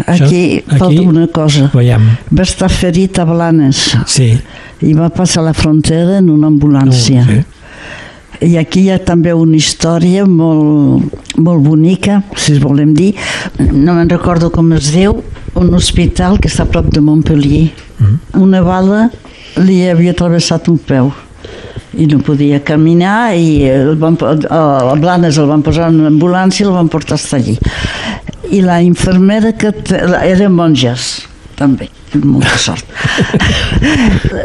Aquí, Això- falta aquí- una cosa. veiem. Va estar ferit a Blanes Sí. i va passar la frontera en una ambulància. sí. I aquí hi ha també una història molt, molt bonica, si es volem dir. No me'n recordo com es diu, un hospital que està a prop de Montpellier. Mm. Una bala li havia travessat un peu i no podia caminar i el van, a Blanes el van posar en una ambulància i el van portar fins allí. I la infermera que eren monges també, molta sort.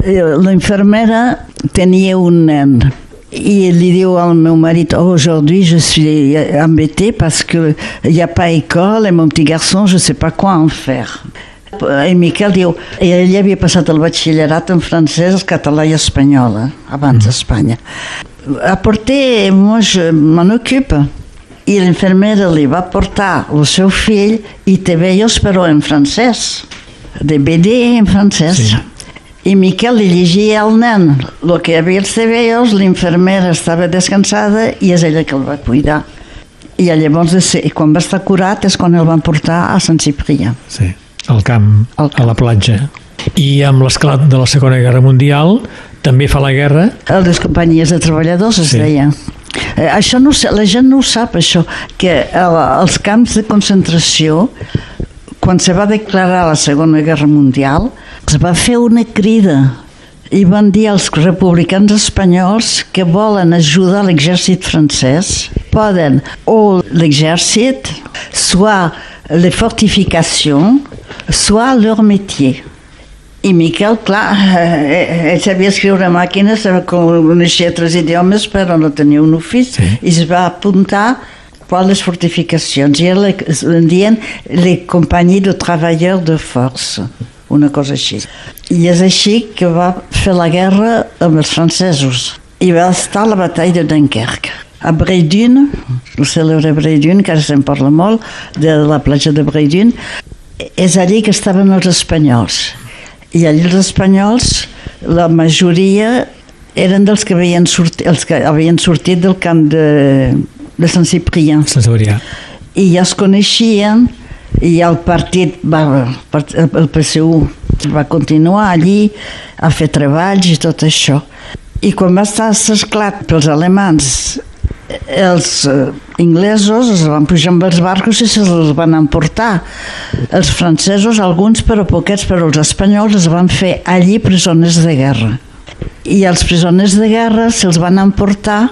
la infermera tenia un nen i li diu al meu marit oh, aujourd'hui je suis embêtée parce que il n'y a pas école et mon petit garçon je sais pas quoi en faire. I Miquel diu ell havia passat el batxillerat en francès, català i espanyol eh, abans d'Espanya. Apporté, moi je m'en occupe i l'infermera li va portar el seu fill i te veios però en francès de BD en francès Sí. i Miquel li llegia al nen el que hi havia als tebeos, l'infermera estava descansada i és ella que el va cuidar i llavors ser, quan va estar curat és quan el van portar a Sant Ciprià Sí, al camp, Al camp. a la platja. I amb l'esclat de la Segona Guerra Mundial també fa la guerra, a les companyies de treballadors es Sí. deia Eh, això no, la gent no ho sap això que el, els camps de concentració quan se va declarar la Segona Guerra Mundial es va fer una crida i van dir als republicans espanyols que volen ajudar l'exèrcit francès. Poden o l'exèrcit soit les fortifications soit leur métier i Miquel, clar, eh, ell sabia escriure a màquines, coneixia tres idiomes, però no tenia un ofici, Sí. i es va apuntar per les fortificacions. I era, es dien les compagnies de travailleurs de force, una cosa així. I és així que va fer la guerra amb els francesos. I va estar a la batalla de Dunkerque. A Breidun, el cèlebre Breidun, que ara se'n parla molt, de la platja de Breidun, és allí que estaven els espanyols. I allí els espanyols, la majoria eren dels que havien sortit, els que havien sortit del camp de, de Sant Ciprià. Sant i ja es coneixien i el partit va, el PSU va continuar allí a fer treballs i tot això. I quan va estar esclat pels alemans els eh, inglesos es van pujar amb els barcos i se'ls van emportar els francesos, alguns però poquets però els espanyols es van fer allí presoners de guerra i els presoners de guerra se'ls van emportar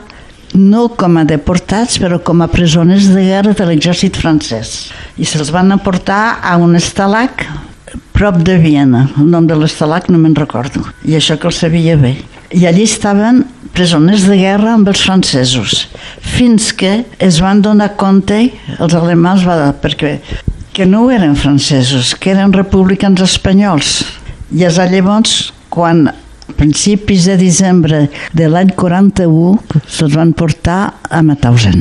no com a deportats, però com a presoners de guerra de l'exèrcit francès. I se'ls van emportar a un estalac prop de Viena. El nom de l'estalac no me'n recordo. I això que el sabia bé. I allí estaven presoners de guerra amb els francesos, fins que es van donar compte, els alemans, va, perquè que no eren francesos, que eren republicans espanyols. I és llavors quan a principis de desembre de l'any 41 se'ls van portar a Mauthausen.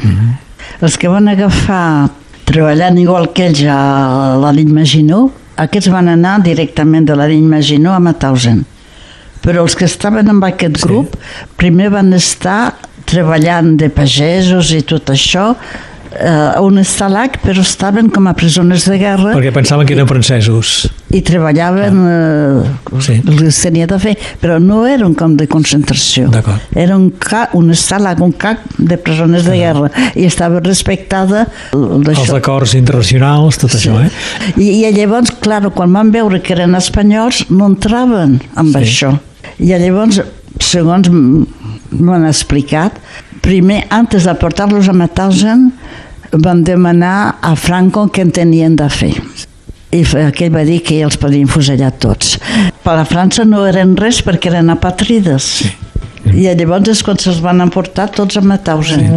Els que van agafar treballant igual que ells a la ligne Maginot, aquests van anar directament de la ligne Maginot a Mauthausen. Però els que estaven amb aquest grup primer van estar treballant de pagesos i tot això eh, a un estalac, però estaven com a presoners de guerra Perquè pensaven que eren francesos. i treballaven eh, Sí. el que es tenia de fer, però no era un camp de concentració. Era un, ca, un estal·lag, un camp de presoners de guerra i estava respectada el Els acords internacionals, tot això, eh? I, I llavors, clar, quan van veure que eren espanyols, no entraven amb Sí. això. I llavors, segons m'han explicat, primer, antes de portar-los a Mauthausen, van demanar a Franco què en tenien de fer. I aquell va dir que els podien fusellar tots. Per a França no eren res perquè eren apatrides. Sí. I llavors és quan se'ls van emportar tots a Mauthausen. Sí.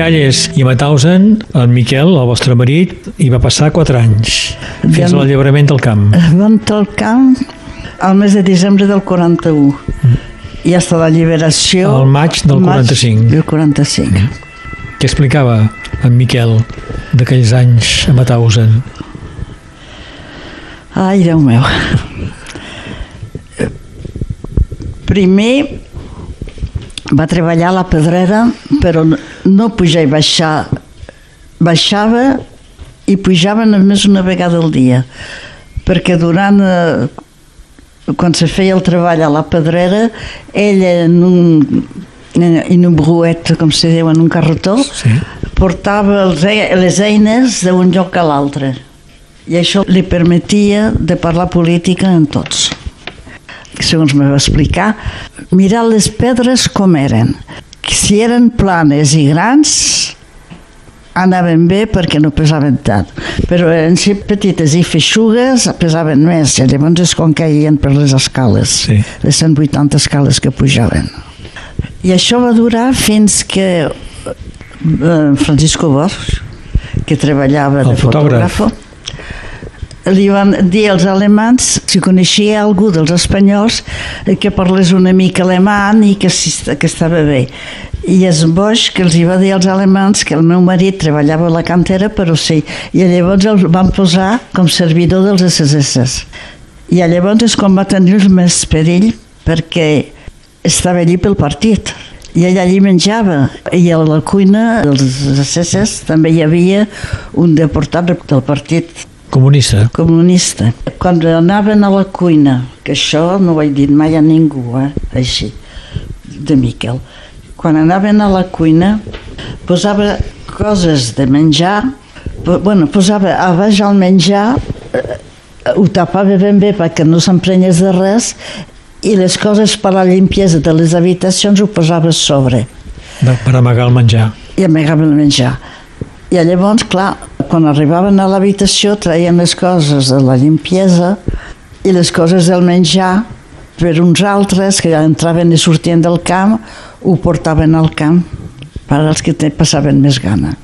Miralles i Mauthausen, en Miquel, el vostre marit, hi va passar 4 anys, fins a l'alliberament del camp. Vam entrar al camp al mes de desembre del 41 i hasta la lliberació... Al maig del 45. del 45. Què explicava en Miquel d'aquells anys a Mauthausen? Ai, Déu meu. Primer va treballar a la pedrera, però no- pujar i baixar. Baixava i pujava només una vegada al dia, perquè durant... Eh, quan se feia el treball a la pedrera, ell en un, en un bruet, com se diu, en un carretó, Sí. portava els, e- les eines d'un lloc a l'altre i això li permetia de parlar política en tots. Segons me va explicar, mirar les pedres com eren. Si eren planes i grans, anaven bé perquè no pesaven tant. Però en si petites i feixugues pesaven més, i llavors és quan caien per les escales, Sí. les 180 escales que pujaven. I això va durar fins que eh, Francisco Bosch, que treballava El de fotògraf. fotògrafo, li van dir als alemans si coneixia algú dels espanyols que parlés una mica alemany i que, que estava bé. I és Bosch que els hi va dir als alemans que el meu marit treballava a la cantera, però sí. I llavors el van posar com servidor dels SSS. I llavors és quan va tenir més perill perquè estava allí pel partit i ell allí menjava i a la cuina dels SS també hi havia un deportat del partit Comunista. comunista. Quan anaven a la cuina, que això no ho he dit mai a ningú, eh, així, de Miquel, quan anaven a la cuina posava coses de menjar, bueno, posava a baix el menjar, eh, ho tapava ben bé perquè no s'emprenyés de res i les coses per a la limpiesa de les habitacions ho posava sobre per amagar el menjar. i amagava el menjar. I llavors, clar, quan arribaven a l'habitació traien les coses de la limpiesa i les coses del menjar per uns altres que entraven i sortien del camp ho portaven al camp per als que passaven més gana.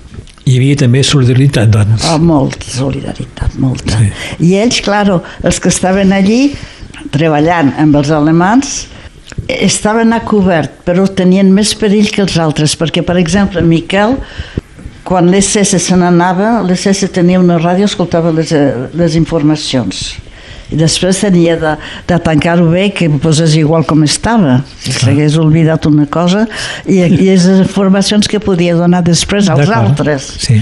Hi havia també solidaritat, doncs. Oh, molta solidaritat, molta. Sí. I ells, claro, els que estaven allí treballant amb els alemans estaven a cobert, però tenien més perill que els altres, perquè, per exemple, Miquel, quan l'SS se n'anava, l'SS tenia una ràdio, escoltava les, eh, les informacions. I després tenia de, de tancar-ho bé, que posés igual com estava. Si s'hagués oblidat una cosa, i, i les informacions que podia donar després als altres. Sí.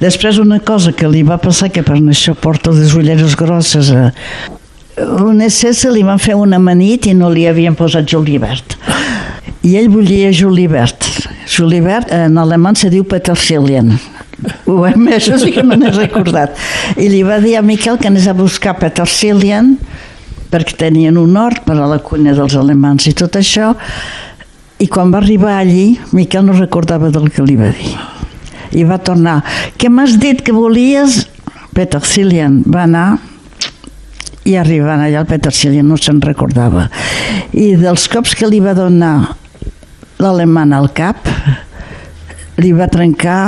Després una cosa que li va passar, que per això porta les ulleres grosses, eh, un SS li van fer una manit i no li havien posat Julibert. I ell volia Julibert. Julibert en alemany se diu Petersilien. Ho hem, això sí que me n'he recordat. I li va dir a Miquel que anés a buscar Petersilien perquè tenien un hort per a la cuina dels alemans i tot això. I quan va arribar allí, Miquel no recordava del que li va dir. I va tornar. Què m'has dit que volies? Petersilien va anar i arribant allà el Petersilien no se'n recordava. I dels cops que li va donar l'alemany al cap, li va trencar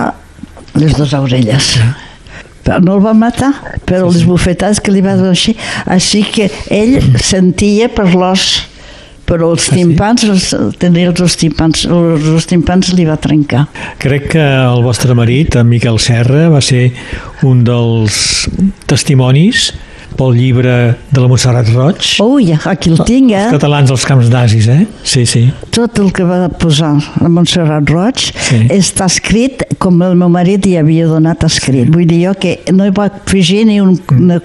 les dues orelles. Però no el va matar, però les bufetades que li va donar així, així que ell sentia per l'os, però els sí? timpans, els, tenia els, els timpans, els, els timpans li va trencar. Crec que el vostre marit, en Miquel Serra, va ser un dels testimonis pel llibre de la Montserrat Roig. Ui, aquí el tinc, eh? Els catalans als camps nazis, eh? Sí, sí. tot el que va posar la Montserrat Roig Sí. està escrit com el meu marit hi havia donat escrit. Vull dir jo que no hi va afegir ni un, una,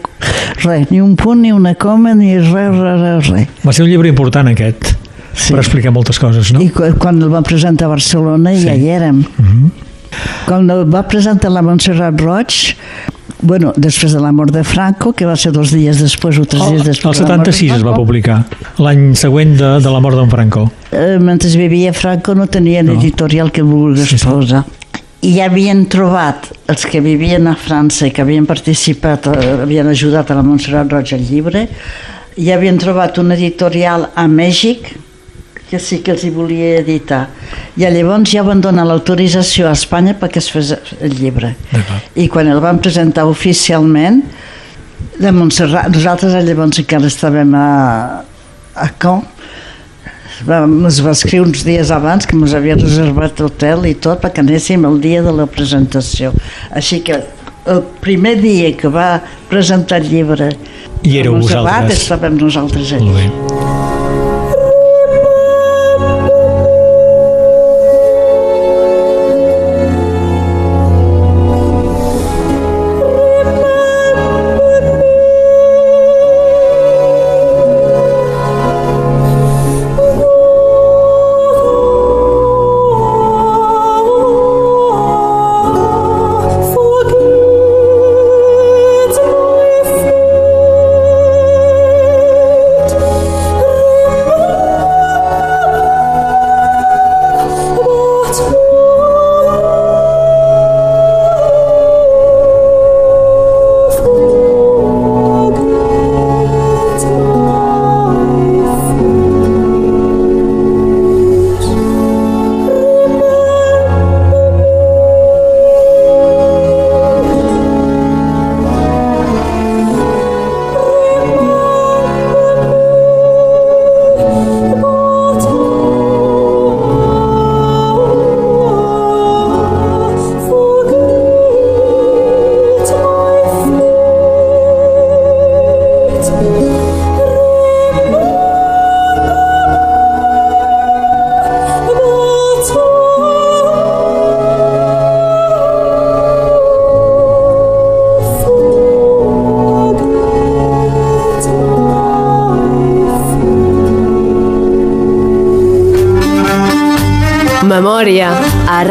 res, ni un punt, ni una coma, ni res, res, res, res. Va ser un llibre important, aquest, Sí. per explicar moltes coses, no? I quan el van presentar a Barcelona ja hi érem. Quan el va presentar la Montserrat Roig, bueno, després de la mort de Franco, que va ser dos dies després o tres dies El després de la mort de 76 es va publicar, l'any següent de, de la mort d'en Franco. eh, mentre vivia Franco no tenien No. editorial que vulguis Sí, sí. posar. I ja havien trobat els que vivien a França i que havien participat, eh, havien ajudat a la Montserrat Roig al llibre, ja havien trobat un editorial a Mèxic que sí que els hi volia editar. I llavors ja van donar l'autorització a Espanya perquè es fes el llibre. I quan el van presentar oficialment, de Montserrat, nosaltres llavors encara estàvem a, a vam, es va escriure uns dies abans que ens havia reservat hotel i tot perquè anéssim el dia de la presentació. Així que el primer dia que va presentar el llibre I éreu vosaltres. estàvem nosaltres allà. Molt bé.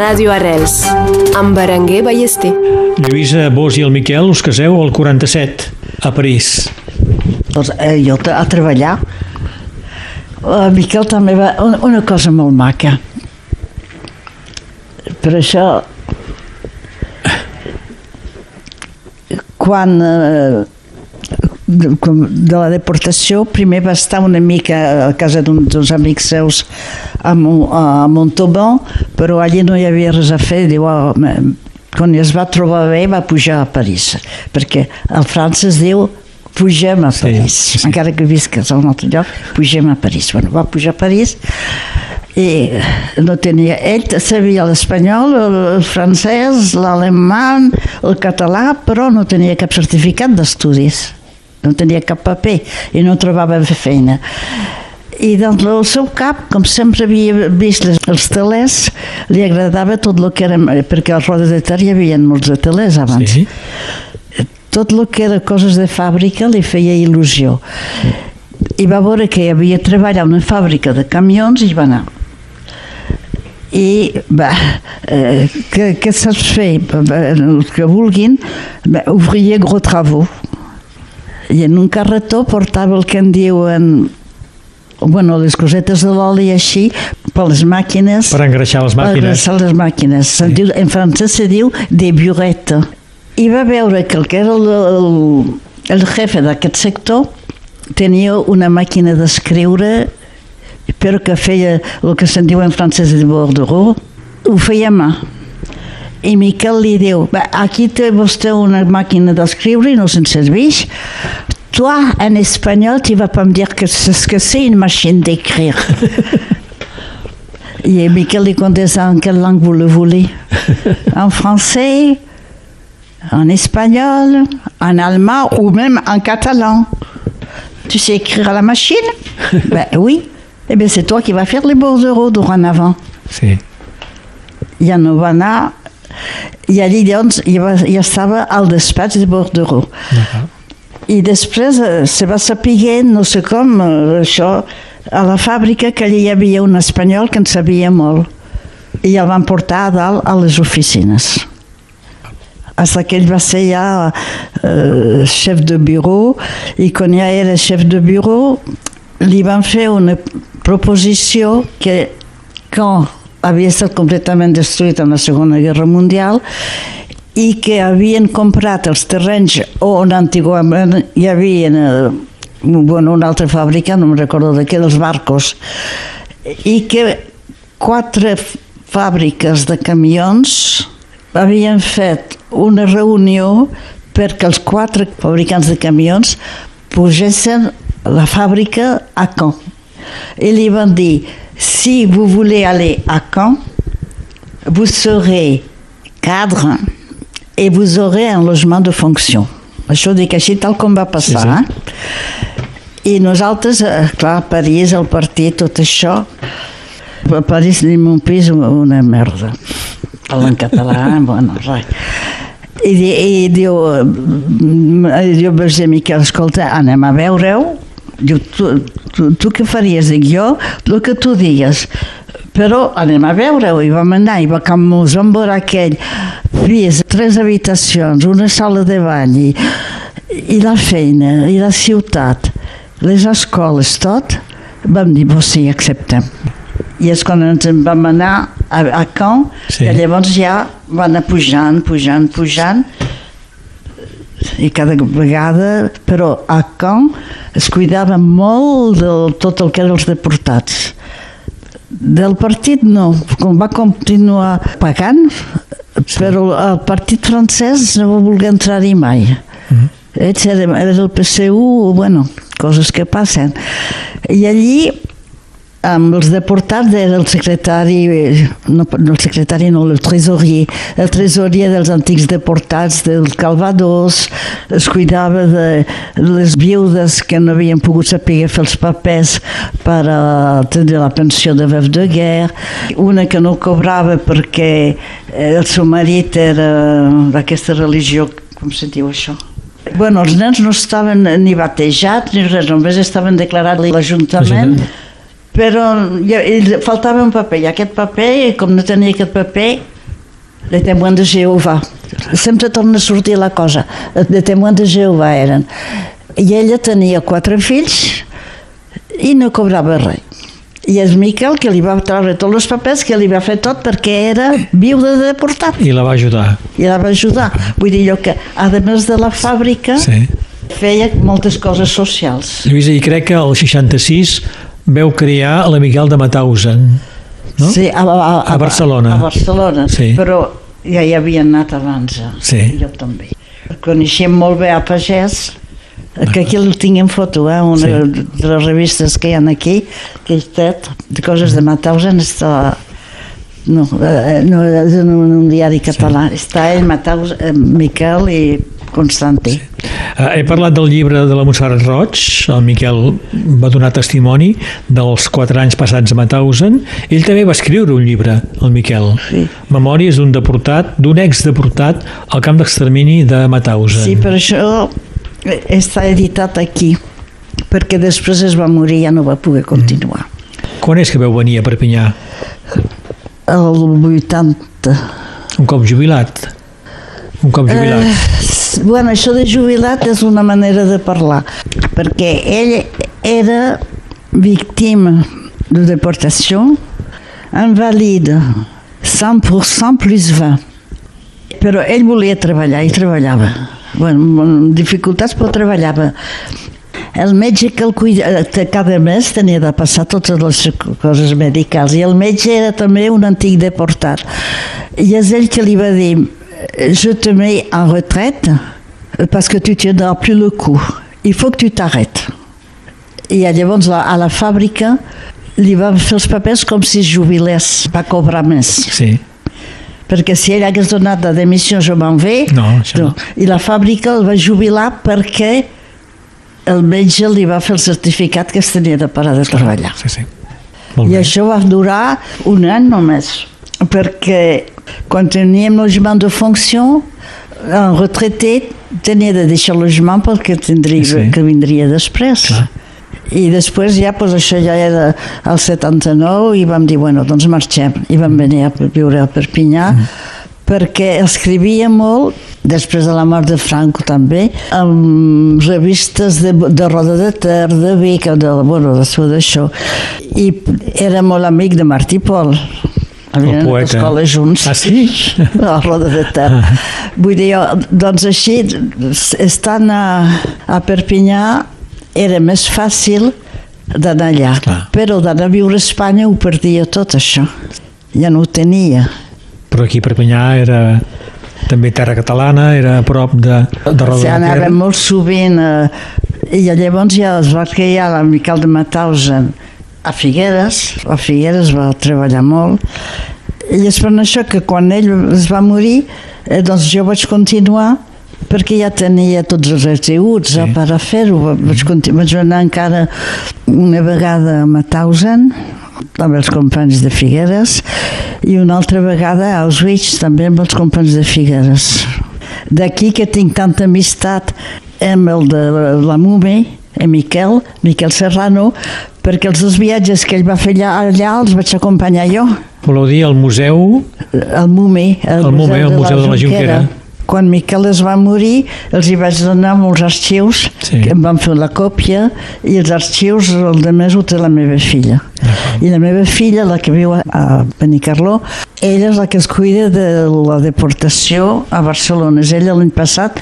Ràdio Arrels amb Berenguer Ballester. Lluïsa, vos i el Miquel us caseu al 47, a París. Doncs, eh, jo a treballar. El Miquel també va... Una, una cosa molt maca. Per això... Quan... Eh, de, la deportació, primer va estar una mica a casa d'un dels amics seus a, a Montauban, però allí no hi havia res a fer. Diu, oh, quan es va trobar bé va pujar a París, perquè a França diu pugem a París, sí, sí. encara que visques a un altre lloc, pugem a París. Bueno, va pujar a París i no tenia... Ell sabia l'espanyol, el, el francès, l'alemany, el català, però no tenia cap certificat d'estudis. No tenia cap paper i no trobava feina. I doncs el seu cap, com sempre havia vist les, els telers, li agradava tot el que era... Perquè a Roda de Ter hi havia molts de telers abans Sí? tot el que era coses de fàbrica li feia il·lusió. I va veure que hi havia treball a una fàbrica de camions i va anar. I va, eh, què, què saps fer? El que vulguin, va, ouvrier gros travaux. I en un carretó portava el que en diuen bueno, les cosetes de l'oli així, per les màquines, Per engreixar les per màquines. engreixar les màquines. Sí. Diu, en francès se diu de burette. I va veure que el que era el, el, el jefe d'aquest sector tenia una màquina d'escriure però que feia el que se'n diu en francès de bordereau, ho feia a mà. I Miquel li diu, "Va, aquí té vostè una màquina d'escriure i no se'n serveix. Toi, en espanyol, tu vas pas me dire que c'est ce que c'est une machine d'écrire. Et Miquel lui contesta en quelle langue vous le voulez? En français, en espagnol, en allemand ou même en catalan. Tu sais écrire à la machine? Ben oui. Eh bien, c'est toi qui vas faire les bordereaux dorénavant. Sí. Ja no va anar... I allí, doncs, ja, va, ja estava al despatx de bordereau. I després eh, se va saber, no sé com, eh, això, a la fàbrica, que allà hi havia un espanyol que en sabia molt. I el van portar a dalt a les oficines. Hasta que ell va ser ja eh, chef de bureau i quan ja era chef de bureau li van fer una proposició que quan havia estat completament destruït en la Segona Guerra Mundial i que havien comprat els terrenys on antigament hi havia eh, bueno, una altra fàbrica, no me'n recordo de què, dels barcos, i que quatre fàbriques de camions havien fet una reunió perquè els quatre fabricants de camions pugessin la fàbrica a Caen. Et li van dir, si vous voulez aller à Caen, vous serez cadre et vous aurez un logement de fonction. Això dic així tal com va passar. Sí, sí. Eh? I nosaltres, eh, clar, París, el partit, tot això, a París tenim un pis una merda. Parla en català, bueno, res. I, i diu, diu, vaig dir, Miquel, escolta, anem a veure-ho. Diu, tu, tu, tu què faries? Dic, jo, el que tu digues. Però anem a veure-ho. I vam anar, i va, com us vam veure aquell pis, tres habitacions, una sala de ball, i, i la feina, i la ciutat, les escoles, tot, vam dir, pues sí, acceptem. I és quan ens en vam anar a, a Caen, Sí. que llavors ja va anar pujant, pujant, pujant, i cada vegada, però a Caen es cuidava molt de tot el que eren els deportats. Del partit no, com va continuar pagant, però el partit francès no va voler entrar-hi mai. Ells eren, era del PSU, bueno, coses que passen. I allí amb els deportats era el secretari, eh, no, no el secretari, no, el tresorier, el tresorier dels antics deportats del Calvados, es cuidava de les viudes que no havien pogut saber fer els papers per a tenir la pensió de veuve de guerre, una que no cobrava perquè eh, el seu marit era d'aquesta religió, com se diu això? Bueno, els nens no estaven ni batejats ni res, només estaven declarats a L'Ajuntament. Però ja, faltava un paper, i aquest paper, com no tenia aquest paper, de témoins de Jehovà. Sempre torna a sortir la cosa. De témoins de Jehovà eren. I ella tenia quatre fills i no cobrava res. I és Miquel que li va treure tots els papers, que li va fer tot perquè era viuda de deportat I la va ajudar. i la va ajudar. Vull dir jo que, a més de la fàbrica, Sí. feia moltes coses socials. Lluïsa, i crec que el 66 veu crear la Miquel de Mauthausen. No? Sí, a, a, A Barcelona. A Barcelona, Sí. però ja hi havia anat abans. eh? Sí. Jo també. Coneixem molt bé a Pagès, que aquí el tinc en foto, eh? una Sí. de les revistes que hi ha aquí, que és tot, de coses de Mauthausen, està... No, eh, no, és un, un diari català. Sí. Està ell, Mauthausen, eh, Miquel i Constantí. Sí. Eh, he parlat del llibre de la Montserrat Roig, el Miquel va donar testimoni dels quatre anys passats a Mauthausen. Ell també va escriure un llibre, el Miquel. Sí. Memòries d'un deportat, d'un ex-deportat al camp d'extermini de Mauthausen. Sí, per això està editat aquí, perquè després es va morir i ja no va poder continuar. Quan és que veu venir a Perpinyà? El 80. Un cop jubilat? Un cop jubilat? Eh, bueno, això de jubilat és una manera de parlar, perquè ell era víctima de deportació, invalide, 100% plus 20. Però ell volia treballar i treballava. Bueno, amb dificultats, però treballava. El metge que el cuida, que cada mes tenia de passar totes les coses medicals i el metge era també un antic deportat. I és ell que li va dir je te mets en retraite parce que tu tiendras plus le coup. Il faut que tu t'arrêtes. I llavors a la fàbrica li van fer els papers com si es jubilés, va cobrar més. Sí. Perquè si ell hagués donat la demissió, jo me'n ve. No, no. I la fàbrica el va jubilar perquè el metge li va fer el certificat que es tenia de parar de treballar. Sí, sí. Molt I bé. això va durar un any només, perquè quan teníem logement de funció, un retraité tenia de deixar el logement perquè tindria, Sí. que vindria després. Clar. I després ja, doncs això ja era el 79 i vam dir, bueno, doncs marxem. I vam venir a viure a Perpinyà Mm. perquè escrivia molt, després de la mort de Franco també, amb revistes de, de Roda de Ter, de Vic, de, bueno, de tot això. I era molt amic de Martí Pol. Havien anat a escola junts. Ah, sí? A Roda de Ter. Vull dir, doncs així, estant a, a Perpinyà, era més fàcil d'anar allà. Clar. Però d'anar a viure a Espanya ho perdia tot això. Ja no ho tenia. Però aquí a Perpinyà era també terra catalana, era a prop de, de Roda Sí, de Ter. anàvem molt sovint eh, i llavors ja es va crear la Miquel de Mauthausen a Figueres, a Figueres va treballar molt i és per això que quan ell es va morir eh, doncs jo vaig continuar perquè ja tenia tots els atributs sí. per a fer-ho. Vaig, conti- vaig anar encara una vegada a Mauthausen amb els companys de Figueres i una altra vegada a Auschwitz també amb els companys de Figueres. D'aquí que tinc tanta amistat amb el de la Mume, Miquel, Miquel Serrano, perquè els dos viatges que ell va fer allà, allà els vaig acompanyar jo. Voleu dir el museu El Mume, el, El Mume, el Museu de la Jonquera. Quan Miquel es va morir, els hi vaig donar molts arxius, Sí. que em van fer la còpia, i els arxius, el de més ho té la meva filla. I la meva filla, la que viu a Benicarló, ella és la que es cuida de la deportació a Barcelona. És ella l'any passat,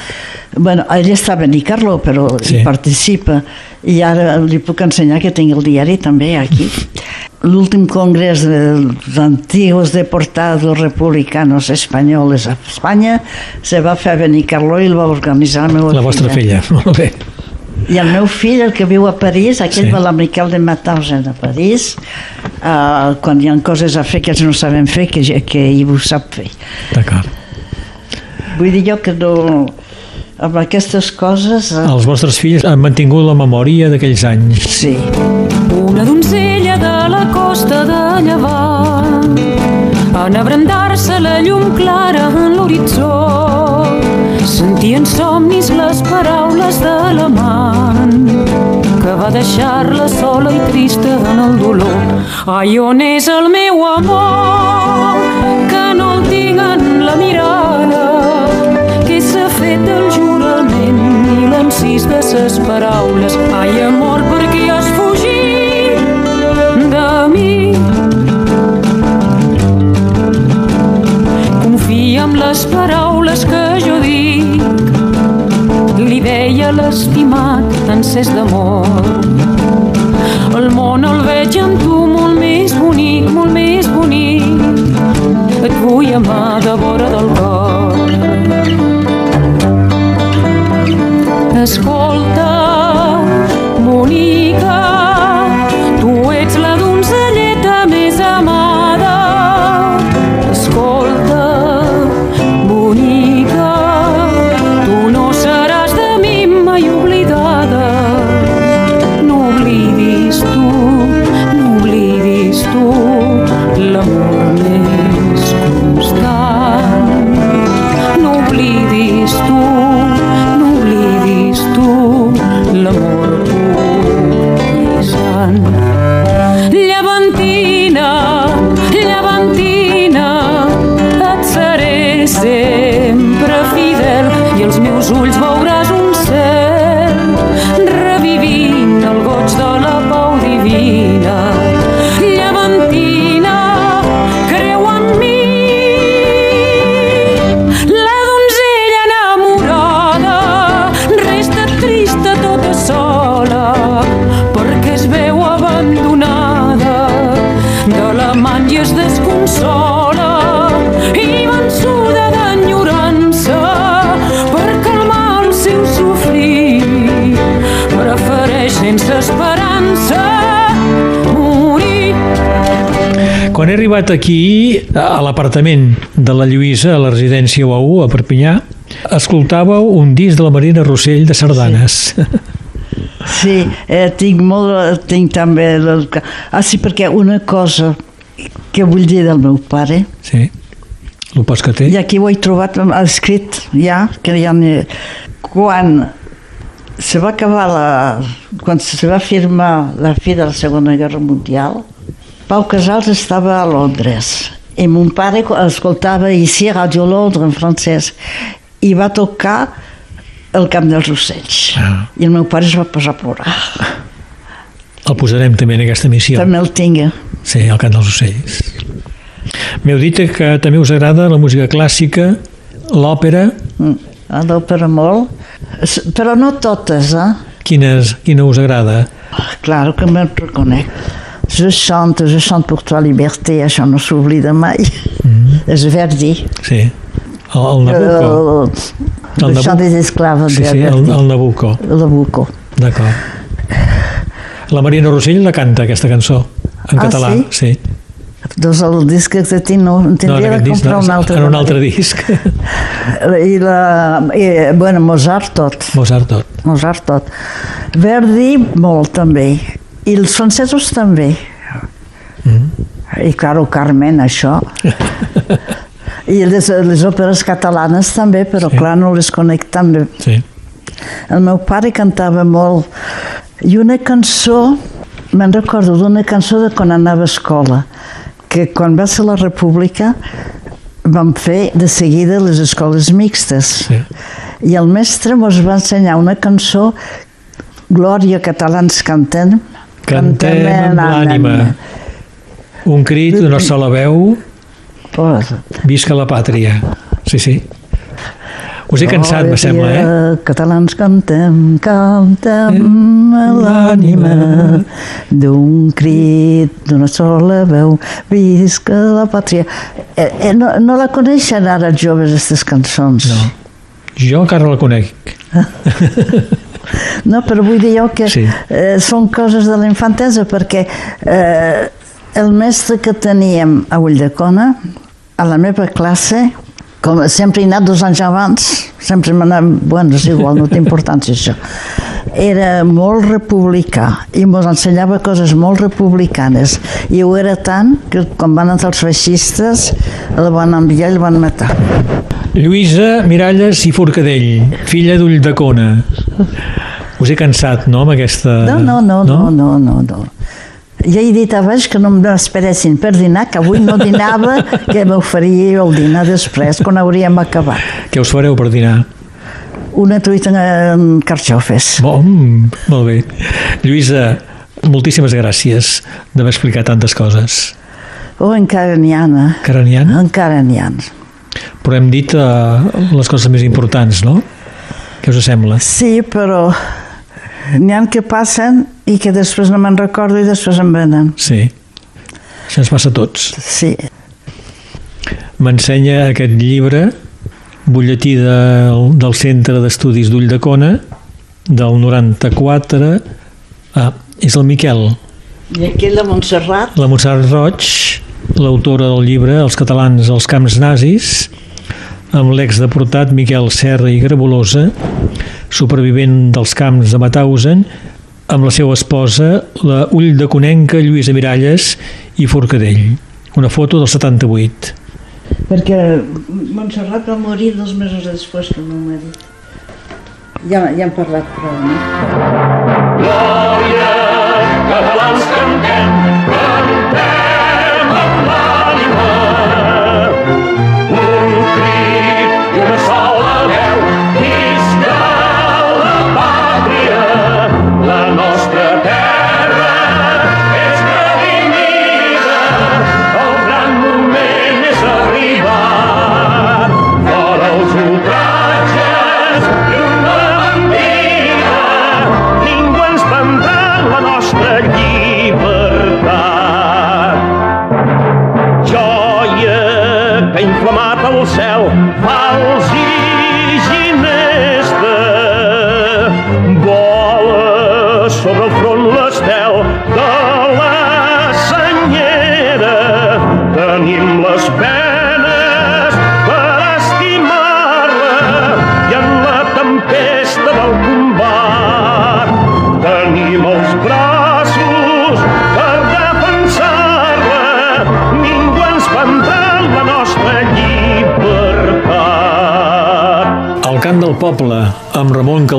bueno, ella està a Benicarló, però Sí. hi participa. I ara li puc ensenyar que tinc el diari també aquí. L'últim congrés dels antiguos deportados republicanos espanyoles a Espanya se va fer a Benicarló i el va organitzar la meva la vostra filla. Molt bé. I el meu fill, el que viu a París, aquell Sí. sí. va a la Miquel de Mauthausen a París, uh, quan hi ha coses a fer que ells no saben fer, que, que ell ho sap fer. D'acord. Vull dir jo que no... Amb aquestes coses... Uh, Els vostres fills han mantingut la memòria d'aquells anys. sí. Una donzella de la costa de Llevant en abrandar-se la llum clara en l'horitzó sentien somnis les paraules de l'amant que va deixar-la sola i trista en el dolor ai on és el meu amor que no el tinc en la mirada que s'ha fet el jurament i l'encís de ses paraules. Ai, amor, per què has fugit de mi? Confia en les paraules Li deia l'estimat encès d'amor. El món el veig en tu molt més bonic, molt més bonic. Et vull amar de vora del cor. Escolta, Monica, arribat aquí, a l'apartament de la Lluïsa, a la residència UAU, a Perpinyà, escoltàveu un disc de la Marina Rossell de sardanes. Sí, eh, tinc molt, tinc també... El, ah, sí, perquè una cosa que vull dir del meu pare, Sí. El pas que té. i aquí ho he trobat escrit ja, que ja n'hi... Quan se va acabar la... Quan se va firmar la fi de la Segona Guerra Mundial, Pau Casals estava a Londres i mon pare escoltava ici Radio Londres en francès i va tocar el Camp dels Ocells Ah. i el meu pare es va posar a plorar El posarem també en aquesta missió. també el tinc Sí, el cant dels ocells. M'heu dit que també us agrada la música clàssica, l'òpera. a l'òpera molt però no totes eh? Quines, quina us agrada? Claro que me reconec. Je chante, je chante pour toi liberté, això no s'oblida mai. És Verdi. Sí. El, el Nabucco. El, el chant des esclaves Sí, de sí, el, Verdi. el Nabucco. El Nabucco. D'acord. La Marina Rossell la canta, aquesta cançó, en Ah, català. sí? sí. Doncs el disc que tinc no, No, tindria en de comprar no, un altre. en un altre disc. I la... I, bueno, Mozart tot. Mozart tot. Mozart tot. Verdi molt també. I els francesos també. I claro, Carmen, això. I les, les òperes catalanes també, però Sí. clar, no les conec tan bé. Sí. El meu pare cantava molt. I una cançó, me'n recordo d'una cançó de quan anava a escola, que quan va ser la República vam fer de seguida les escoles mixtes. Sí. I el mestre ens va ensenyar una cançó, Glòria, catalans cantem. Cantem amb l'ànima. Un crit d'una sola veu, visca la pàtria. Sí, sí. Us he cansat, me sembla, eh? Catalans cantem, cantem l'ànima d'un crit, d'una sola veu, visca la pàtria. Eh, eh, no, no la coneixen ara els joves, aquestes cançons. No. Jo encara la conec. No, però vull dir jo que Sí. eh, són coses de la infantesa perquè eh, el mestre que teníem a Ulldecona, a la meva classe, com sempre he anat dos anys abans, sempre m'anava, bueno, és igual, no té importància això, era molt republicà i ens ensenyava coses molt republicanes i ho era tant que quan van entrar els feixistes el van enviar i el van matar. Lluïsa Miralles i Forcadell, filla d'Ulldecona. Us he cansat, no, amb aquesta... No, no, no, no, no, no, no. Ja he dit abans que no m'esperessin per dinar, que avui no dinava, que m'oferia el dinar després, quan hauríem acabat. Què us fareu per dinar? Una truita amb carxofes. Bon, mm, molt bé. Lluïsa, moltíssimes gràcies d'haver explicat tantes coses. Oh, encara n'hi ha, eh? Encara n'hi ha? Encara n'hi ha. Però hem dit uh, les coses més importants, no? Què us sembla? Sí, però n'hi ha que passen i que després no me'n recordo i després em venen. Sí. Això ens passa a tots. Sí. M'ensenya aquest llibre, butlletí del, del Centre d'Estudis d'Ulldecona, del 94. Ah, és el Miquel, I aquí la Montserrat, la Montserrat Roig, l'autora del llibre Els catalans als camps nazis, amb l'exdeportat Miquel Serra i Grabolosa, supervivent dels camps de Mauthausen, amb la seva esposa, la ulldeconenca Lluïsa Miralles i Forcadell. Una foto del 78. perquè Montserrat va morir dos mesos després que el meu marit. Ja, ja hem parlat prou, no? catalans cantem, cantem amb l'ànima.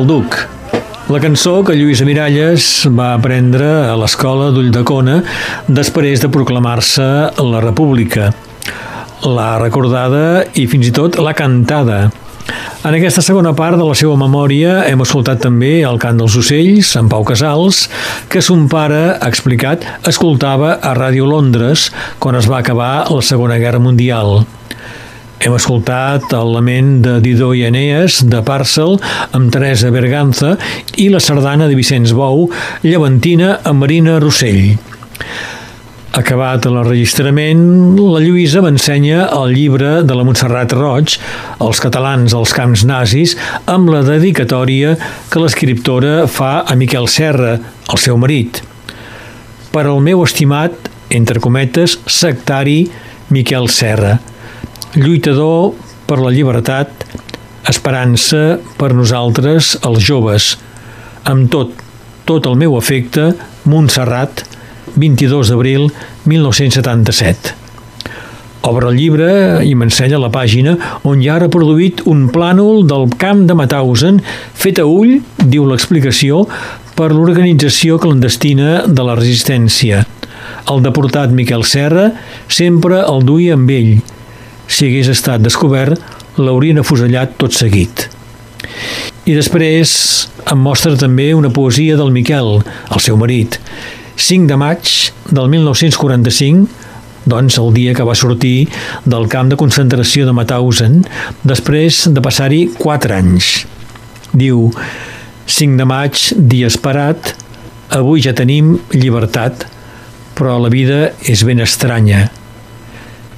Calduc. La cançó que Lluïsa Miralles va aprendre a l'escola d'Ulldecona després de proclamar-se la República. L'ha recordada i fins i tot l'ha cantada. En aquesta segona part de la seva memòria hem escoltat també el cant dels ocells, en Pau Casals, que son pare, ha explicat, escoltava a Ràdio Londres quan es va acabar la Segona Guerra Mundial. Hem escoltat el lament de Didó i Eneas, de Parcel, amb Teresa Berganza, i la sardana de Vicenç Bou, Llevantina, amb Marina Rossell. Acabat l'enregistrament, la Lluïsa m'ensenya el llibre de la Montserrat Roig, Els catalans als camps nazis, amb la dedicatòria que l'escriptora fa a Miquel Serra, el seu marit. Per al meu estimat, entre cometes, sectari Miquel Serra, lluitador per la llibertat, esperança per nosaltres, els joves. Amb tot, tot el meu afecte, Montserrat, 22 d'abril 1977. Obre el llibre i m'ensenya la pàgina on hi ha reproduït un plànol del camp de Mauthausen fet a ull, diu l'explicació, per l'organització clandestina de la resistència. El deportat Miquel Serra sempre el duia amb ell. Si hagués estat descobert, l'haurien afusellat tot seguit. I després em mostra també una poesia del Miquel, el seu marit, 5 de maig del 1945, doncs el dia que va sortir del camp de concentració de Mauthausen després de passar-hi 4 anys. Diu, 5 de maig, dia esperat, avui ja tenim llibertat, però la vida és ben estranya.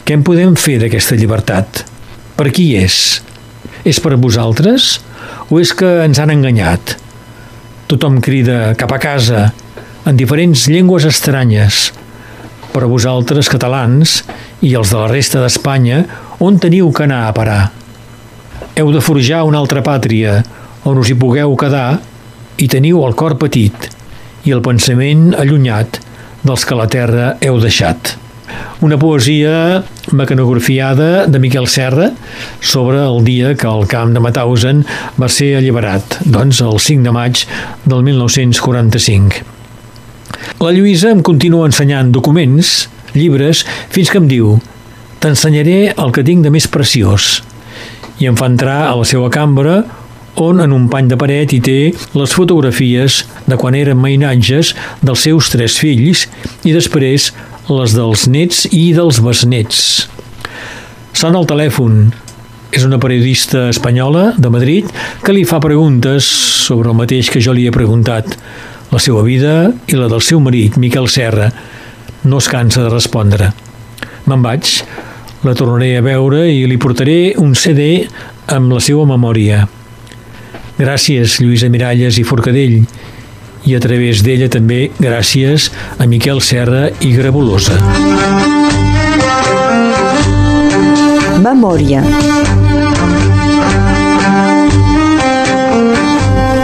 Què en podem fer d'aquesta llibertat? Per qui és? És per vosaltres? O és que ens han enganyat? Tothom crida cap a casa, en diferents llengües estranyes. Però vosaltres, catalans, i els de la resta d'Espanya, on teniu que anar a parar? Heu de forjar una altra pàtria, on us hi pugueu quedar i teniu el cor petit i el pensament allunyat dels que la terra heu deixat. Una poesia mecanografiada de Miquel Serra sobre el dia que el camp de Mauthausen va ser alliberat, doncs el 5 de maig del 1945. La Lluïsa em continua ensenyant documents, llibres, fins que em diu «T'ensenyaré el que tinc de més preciós». I em fa entrar a la seva cambra on en un pany de paret hi té les fotografies de quan eren mainatges dels seus tres fills i després les dels nets i dels besnets. Sona el telèfon. És una periodista espanyola de Madrid que li fa preguntes sobre el mateix que jo li he preguntat. La seva vida i la del seu marit, Miquel Serra. No es cansa de respondre. Me'n vaig, la tornaré a veure i li portaré un CD amb la seva memòria. Gràcies, Lluïsa Miralles i Forcadell, i a través d'ella també gràcies a Miquel Serra i Grabolosa. Memòria.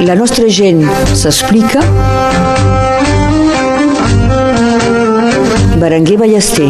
La nostra gent s'explica. Berenguer Ballester.